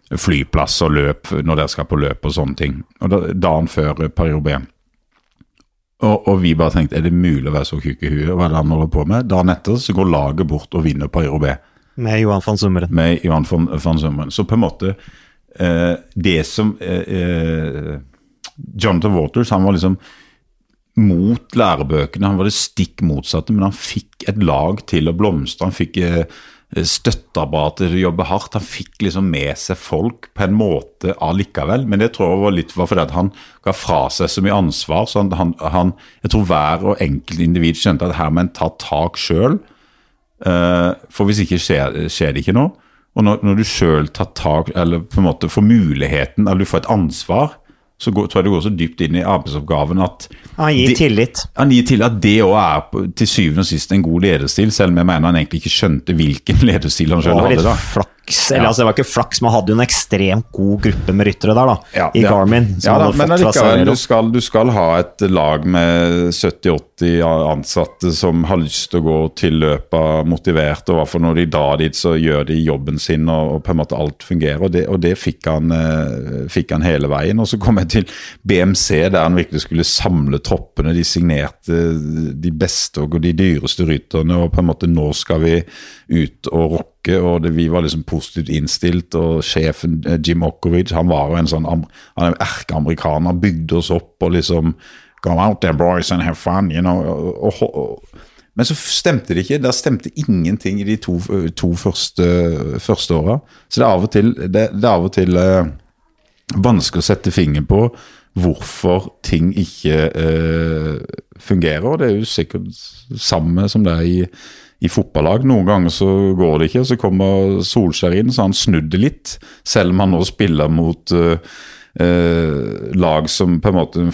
flyplass og løp når dere skal på løp og sånne ting. Og da, Dagen før Paris-Roubais. Og, og, vi bare tenkte er det mulig å være så tjukk i huet? Hva er det han holder på med? Dagen etter så går laget bort og vinner Paris-Roubais. Med Johan van Summeren. Med Johan van Summeren. Så på en måte Eh, det som eh, eh, Jonathan Waters han var liksom mot lærebøkene. Han var det stikk motsatte, men han fikk et lag til å blomstre. Han fikk støtteapparatet til å jobbe hardt. Han fikk liksom med seg folk på en måte allikevel. Men det tror jeg var litt var fordi han ga fra seg så mye ansvar. så han, han, Jeg tror hver og enkelt individ skjønte at her må en ta tak sjøl. For hvis ikke skjer, skjer det ikke noe. Og når, når du sjøl tar tak, eller på en måte får muligheten, eller du får et ansvar, så går, tror jeg det går så dypt inn i arbeidsoppgaven at Han gir de, tillit. Han gir tillit at det òg er til syvende og sist en god lederstil, selv om jeg mener han egentlig ikke skjønte hvilken lederstil han sjøl hadde. da. Flaks, eller ja. altså Det var ikke flaks, man hadde jo en ekstremt god gruppe med ryttere der, da, ja, i Garmin. Ja, da, men allikevel, du skal, du skal ha et lag med 70-80 ansatte som har lyst til å gå til løpet motivert, og hvert når de drar dit, så gjør de jobben sin, og, og på en måte alt fungerer. Og det, og det fikk, han, uh, fikk, han, hele veien. Og så kom jeg til BMC, der han virkelig skulle samle troppene. De signerte de beste og de dyreste rytterne, og på en måte nå skal vi ut og rocke bakke, og det, vi var liksom positivt innstilt. Og sjefen eh, Jim Okovic, han var jo en sånn han er erkeamerikaner, bygde oss opp og liksom Go out there, boys, and have fun. you know, og, og, og men så stemte det ikke. Der stemte ingenting i de to, to første, første åra. Så det er av og til, det, det av og til eh, vanskelig å sette fingeren på hvorfor ting ikke eh, fungerer. Det er jo sikkert samme som det er i, i fotballag. Noen ganger så går det ikke, og så kommer Solskjær inn, så han snudde litt. Selv om han nå spiller mot uh, uh, lag som på en måte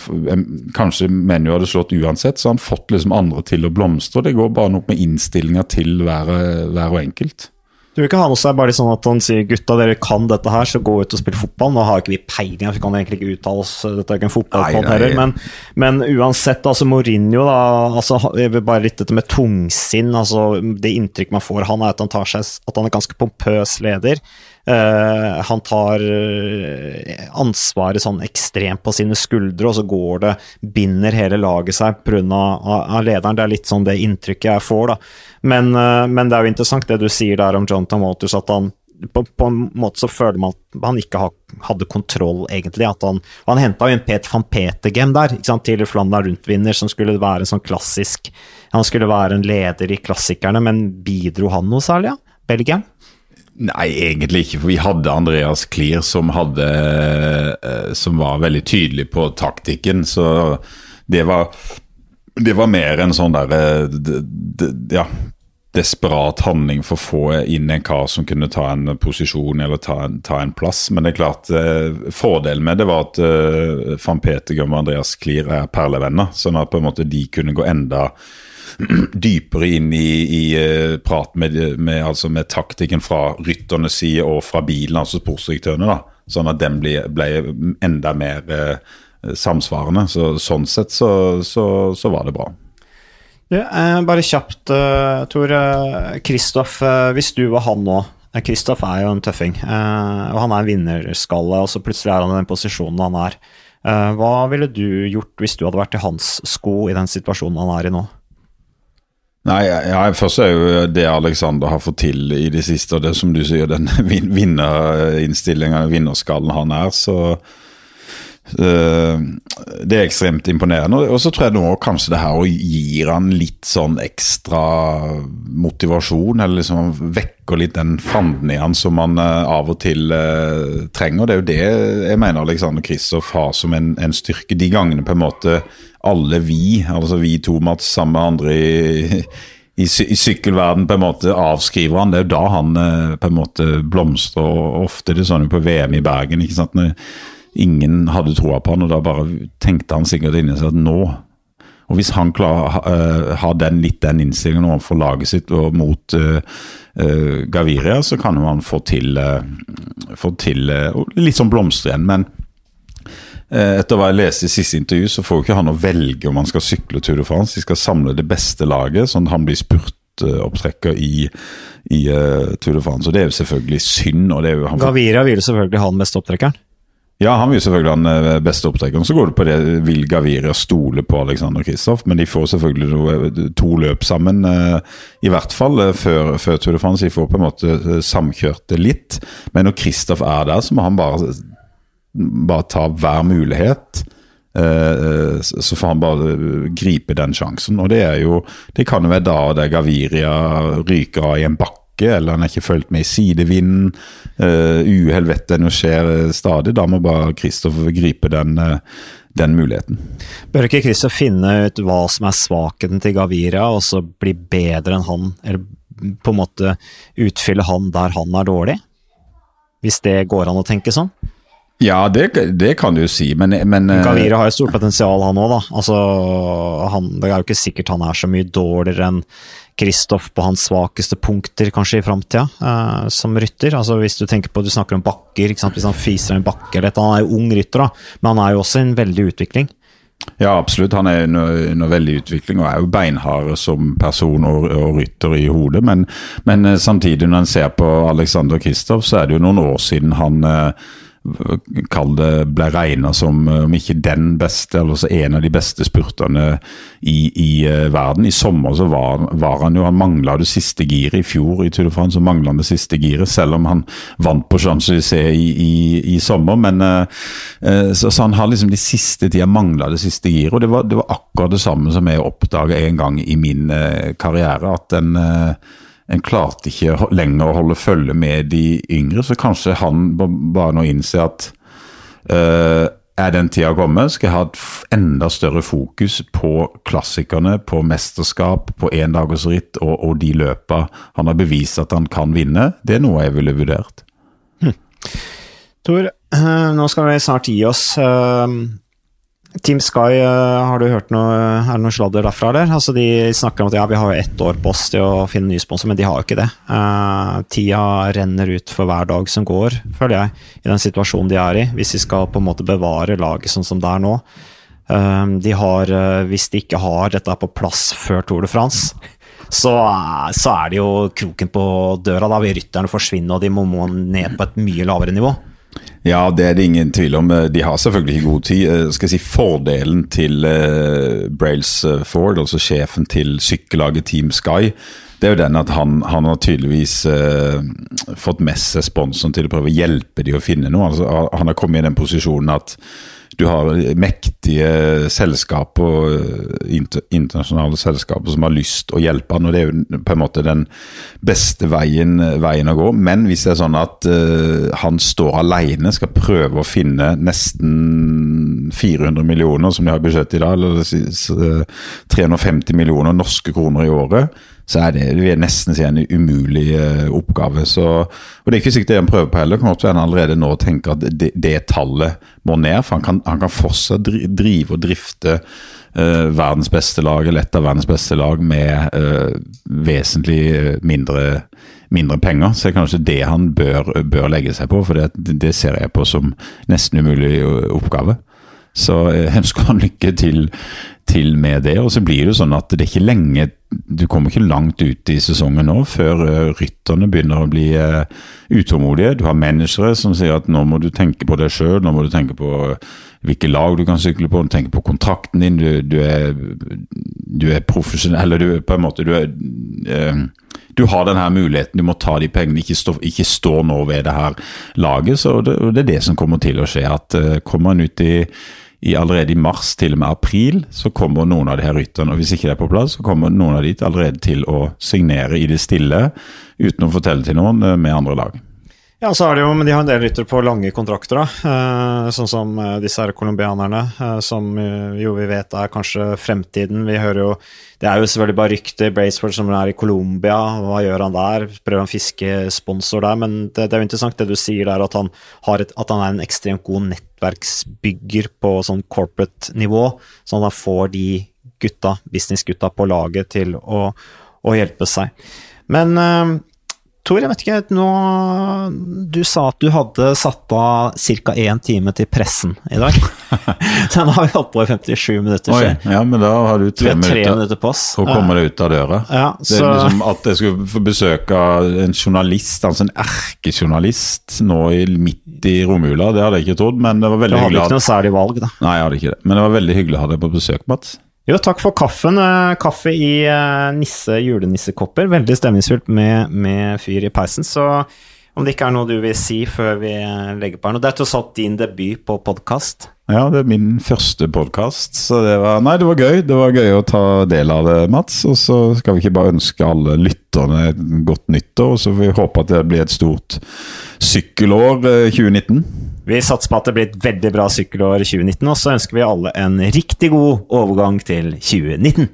kanskje ManU hadde slått uansett, så han fått liksom andre til å blomstre. Det går bare noe med innstillinga til hver, hver og enkelt. Du vil ikke ha med seg bare sånn at han sier gutta, dere kan dette her, så gå ut og spill fotball. Nå har ikke vi peiling, vi kan egentlig ikke uttale oss, dette er ikke en fotballpod heller. Men, men, uansett, altså Mourinho, da, altså, bare litt dette med tungsinn. altså Det inntrykk man får han er at han tar seg, at han er ganske pompøs leder. Uh, han tar uh, ansvaret sånn ekstremt på sine skuldre, og så går det, binder hele laget seg pga. Lederen. Det er litt sånn det inntrykket jeg får, da. Men, uh, men, det er jo interessant det du sier der om Jonathan Walters, at han på, på, en måte så føler man at han ikke ha, hadde kontroll, egentlig. At han han henta jo en Peter van Petergem der, ikke sant, tidligere Flandern Rundt-vinner, som skulle være en sånn klassisk Han skulle være en leder i klassikerne, men bidro han noe særlig, ja? Belgieren? Nei, egentlig ikke. For vi hadde Andreas Klier som, hadde, eh, som var veldig tydelig på taktikken. Så det var, det var mer en sånn derre Ja, desperat handling for å få inn en kar som kunne ta en posisjon eller ta ta en plass. Men det er klart, eh, fordelen med det var at eh, van Petergum og Andreas Klier er perlevenner. Sånn at på en måte de kunne gå enda dypere inn i, i uh, prat med, med, altså med, taktikken fra rytternes side og fra bilen, altså sportsdirektørene. da, Sånn at den ble, ble enda mer uh, samsvarende. Så, sånn sett så, så, så var det bra. Ja, uh, bare kjapt, Tor. Kristoff, hvis du var han nå Kristoff er jo en tøffing, og han er en vinnerskalle, og så plutselig er han i den posisjonen han er. Hva ville du gjort hvis du hadde vært i hans sko i den situasjonen han er i nå? Nei, ja, Først er jo det Alexander har fått til i det siste, og det som du sier, den vinnerinnstillinga, vinnerskallen han er, så Det er ekstremt imponerende. Og så tror jeg nå kanskje det her gir han litt sånn ekstra motivasjon, eller liksom vekker litt den fanden i han som man uh, av og til uh, trenger. Det er jo det jeg mener Alexander Kristoff har som en, en styrke. De gangene på en måte alle vi, altså vi to Mats, sammen med andre i, i, i sykkelverden på en måte avskriver han. Det er jo da han eh, på en måte blomstrer. og Ofte er det sånn på VM i Bergen. ikke sant? Når ingen hadde troa på han, og da bare tenkte han sikkert inni seg at nå og Hvis han klarer uh, har den, litt den innstillingen overfor laget sitt og mot uh, uh, Gaviria, så kan han få til, få til litt sånn blomstre igjen. Men Eh, etter hva jeg leste i siste intervju, så får jo ikke han å velge om han skal sykle Tour de France. De skal samle det beste laget, sånn at han blir spurtopptrekker i, i Tour de France. Og det er jo selvfølgelig synd. jo, Gavira vil selvfølgelig ha den beste opptrekkeren? Ja, han vil selvfølgelig ha den eh, beste opptrekkeren. Så går det på det vil Gaviria stole på Alexander Kristoff, men de får selvfølgelig noe, to løp sammen. I hvert fall før, før Tour de France. De får på en måte samkjørt det litt. Men når Kristoff er der, så må han bare bare ta hver mulighet. Så får han bare gripe den sjansen. Og det er jo Det kan jo være da det Gaviria ryker av i en bakke, eller han er ikke fulgt med i sidevinden. Uh, uhell vet en jo skjer stadig. Da må bare Kristoffer gripe den, uh, den muligheten. Bør ikke Kristoff finne ut hva som er svakheten til Gavira, og så bli bedre enn han? Eller på en måte utfylle han der han er dårlig? Hvis det går an å tenke sånn? Ja, det, det, kan du si, men, men eh, Gavira har jo stort potensial, han òg. Altså, han, det er jo ikke sikkert han er så mye dårligere enn Kristoff på hans svakeste punkter, kanskje, i framtida, uh, som rytter. Altså, hvis du tenker på, du snakker om bakker, hvis han fiser en bakke eller Han er jo ung rytter, da, men han er jo også i en veldig utvikling. Ja, absolutt. Han er under veldig utvikling og er jo beinhard som person og, og rytter i hodet. Men, men, eh, samtidig, når en ser på Alexander Kristoff, så er det jo noen år siden han uh, kall det, ble regna som eh, om ikke den beste, eller så en av de beste spurterne i, i uh, verden. I sommer så var, var han jo Han mangla det siste giret. I fjor i Tour de France så mangla han det siste giret, selv om han vant på Champs-Élysées i, i, i, sommer. Men uh, uh, så, så, han har liksom de siste tida mangla det siste giret. Og det var, det var, akkurat det samme som jeg oppdaga en gang i min karriere. at den en klarte ikke lenger å holde følge med de yngre, så kanskje han bare nå innser at uh, er den tida kommet, skal jeg ha et enda større fokus på klassikerne, på mesterskap, på endagersritt og, og de løpa han har bevist at han kan vinne. Det er noe jeg ville vurdert. Hm. Tor, eh, nå skal vi snart gi oss. Eh, Team Sky, eh, har du hørt noe, er det noe sladder derfra, eller? Altså, de snakker om at ja, vi har jo ett år på oss til å finne ny sponsor, men de har jo ikke det. Uh, tida renner ut for hver dag som går, føler jeg, i den situasjonen de er i. Hvis de skal på en måte bevare laget sånn som det er nå. Uh, de har, uh, hvis de ikke har dette på plass før Tour de France, så, så er det jo kroken på døra. Da vil rytterne forsvinne, og de må, må ned på et mye lavere nivå. Ja, det er det ingen tvil om. De har selvfølgelig ikke god tid. Eh, skal jeg si Fordelen til uh, Brails eh, Ford, altså sjefen til sykkellaget Team Sky, det er jo den at han, han har tydeligvis uh, fått med seg sponsoren til å prøve å hjelpe de å finne noe. Altså, han har kommet i den posisjonen at du har mektige selskaper, internasjonale selskaper som har lyst å hjelpe han, og det er jo på en måte den beste veien, veien å gå. Men hvis det er sånn at uh, han står alene, skal prøve å finne nesten 400 millioner, som de har budsjett i dag, eller 350 millioner norske kroner i året, så er det det er nesten si en umulig uh, oppgave. Så, og Det er ikke sikkert det han prøver på heller. Kan godt være han allerede nå tenker at det, det, tallet må ned. For han kan, han kan fortsatt drive og drifte uh, verdens beste lag, eller et av verdens beste lag, med uh, vesentlig mindre, mindre penger. Så det er kanskje det han bør, bør legge seg på, for det, det ser jeg på som nesten umulig oppgave. Så jeg ønsker han lykke til, til, med det. Og så blir det jo sånn at det er ikke lenge Du kommer ikke langt ut i sesongen nå før uh, rytterne begynner å bli uh, utålmodige. Du har managere som sier at nå må du tenke på deg sjøl, nå må du tenke på hvilke lag du kan sykle på, du tenker på kontrakten din, du, du er, du er profesjonell Eller du på en måte du er uh, du har denne muligheten, du må ta de pengene, ikke stå, ikke stå nå ved det her laget. så det, det, er det som kommer til å skje. at Kommer man ut i i allerede i mars, til og med april, så kommer noen av de her rytterne. og Hvis ikke det er på plass, så kommer noen av de allerede til å signere i det stille, uten å fortelle til noen eh, med andre lag. Ja, så er det jo, men De har en del ryttere på lange kontrakter, da. Eh, sånn som eh, disse her colombianerne, eh, som jo vi vet er kanskje fremtiden. Vi hører jo Det er jo selvfølgelig bare rykter. Braceford som er i Colombia, hva gjør han der? Prøver han fiske sponsor der? Men det, det, er jo interessant det du sier der, at han, et, at han er en ekstremt god nettverksbygger på sånn corporate nivå, sånn at han får de gutta, businessgutta på laget til å, å hjelpe seg. Men Tor, jeg vet ikke, nå, du sa at du hadde satt av ca. én time til pressen i dag. Så nå har vi holdt på i 57 minutter. Oi, ja, men da har du tre, du tre minutter, på oss. Å komme deg ut av døra. Ja, så... Det er liksom At jeg skulle få besøke en journalist, altså en erkejournalist, nå i, midt i romjula, det hadde jeg ikke trodd. Men det var veldig hyggelig. Du hadde ikke noe særlig valg, da. Nei, jeg hadde ikke det. Men det var veldig hyggelig å ha deg på besøk, Mats. Jo, takk for kaffen. Eh, kaffe i eh, nisse julenissekopper. Veldig stemningsfullt med, med, fyr i peisen. Så om det ikke er noe du vil si før vi eh, legger på her nå Det er tross alt din debut på podkast. Ja, det er min første podkast, så det var det var gøy. Det var gøy å ta del av det, Mats. Og så skal vi ikke bare ønske alle lytterne godt nyttår, og så får vi håpe at det blir et stort sykkelår 2019. Vi satser på at det blir et veldig bra sykkelår 2019, og så ønsker vi alle en riktig god overgang til 2019.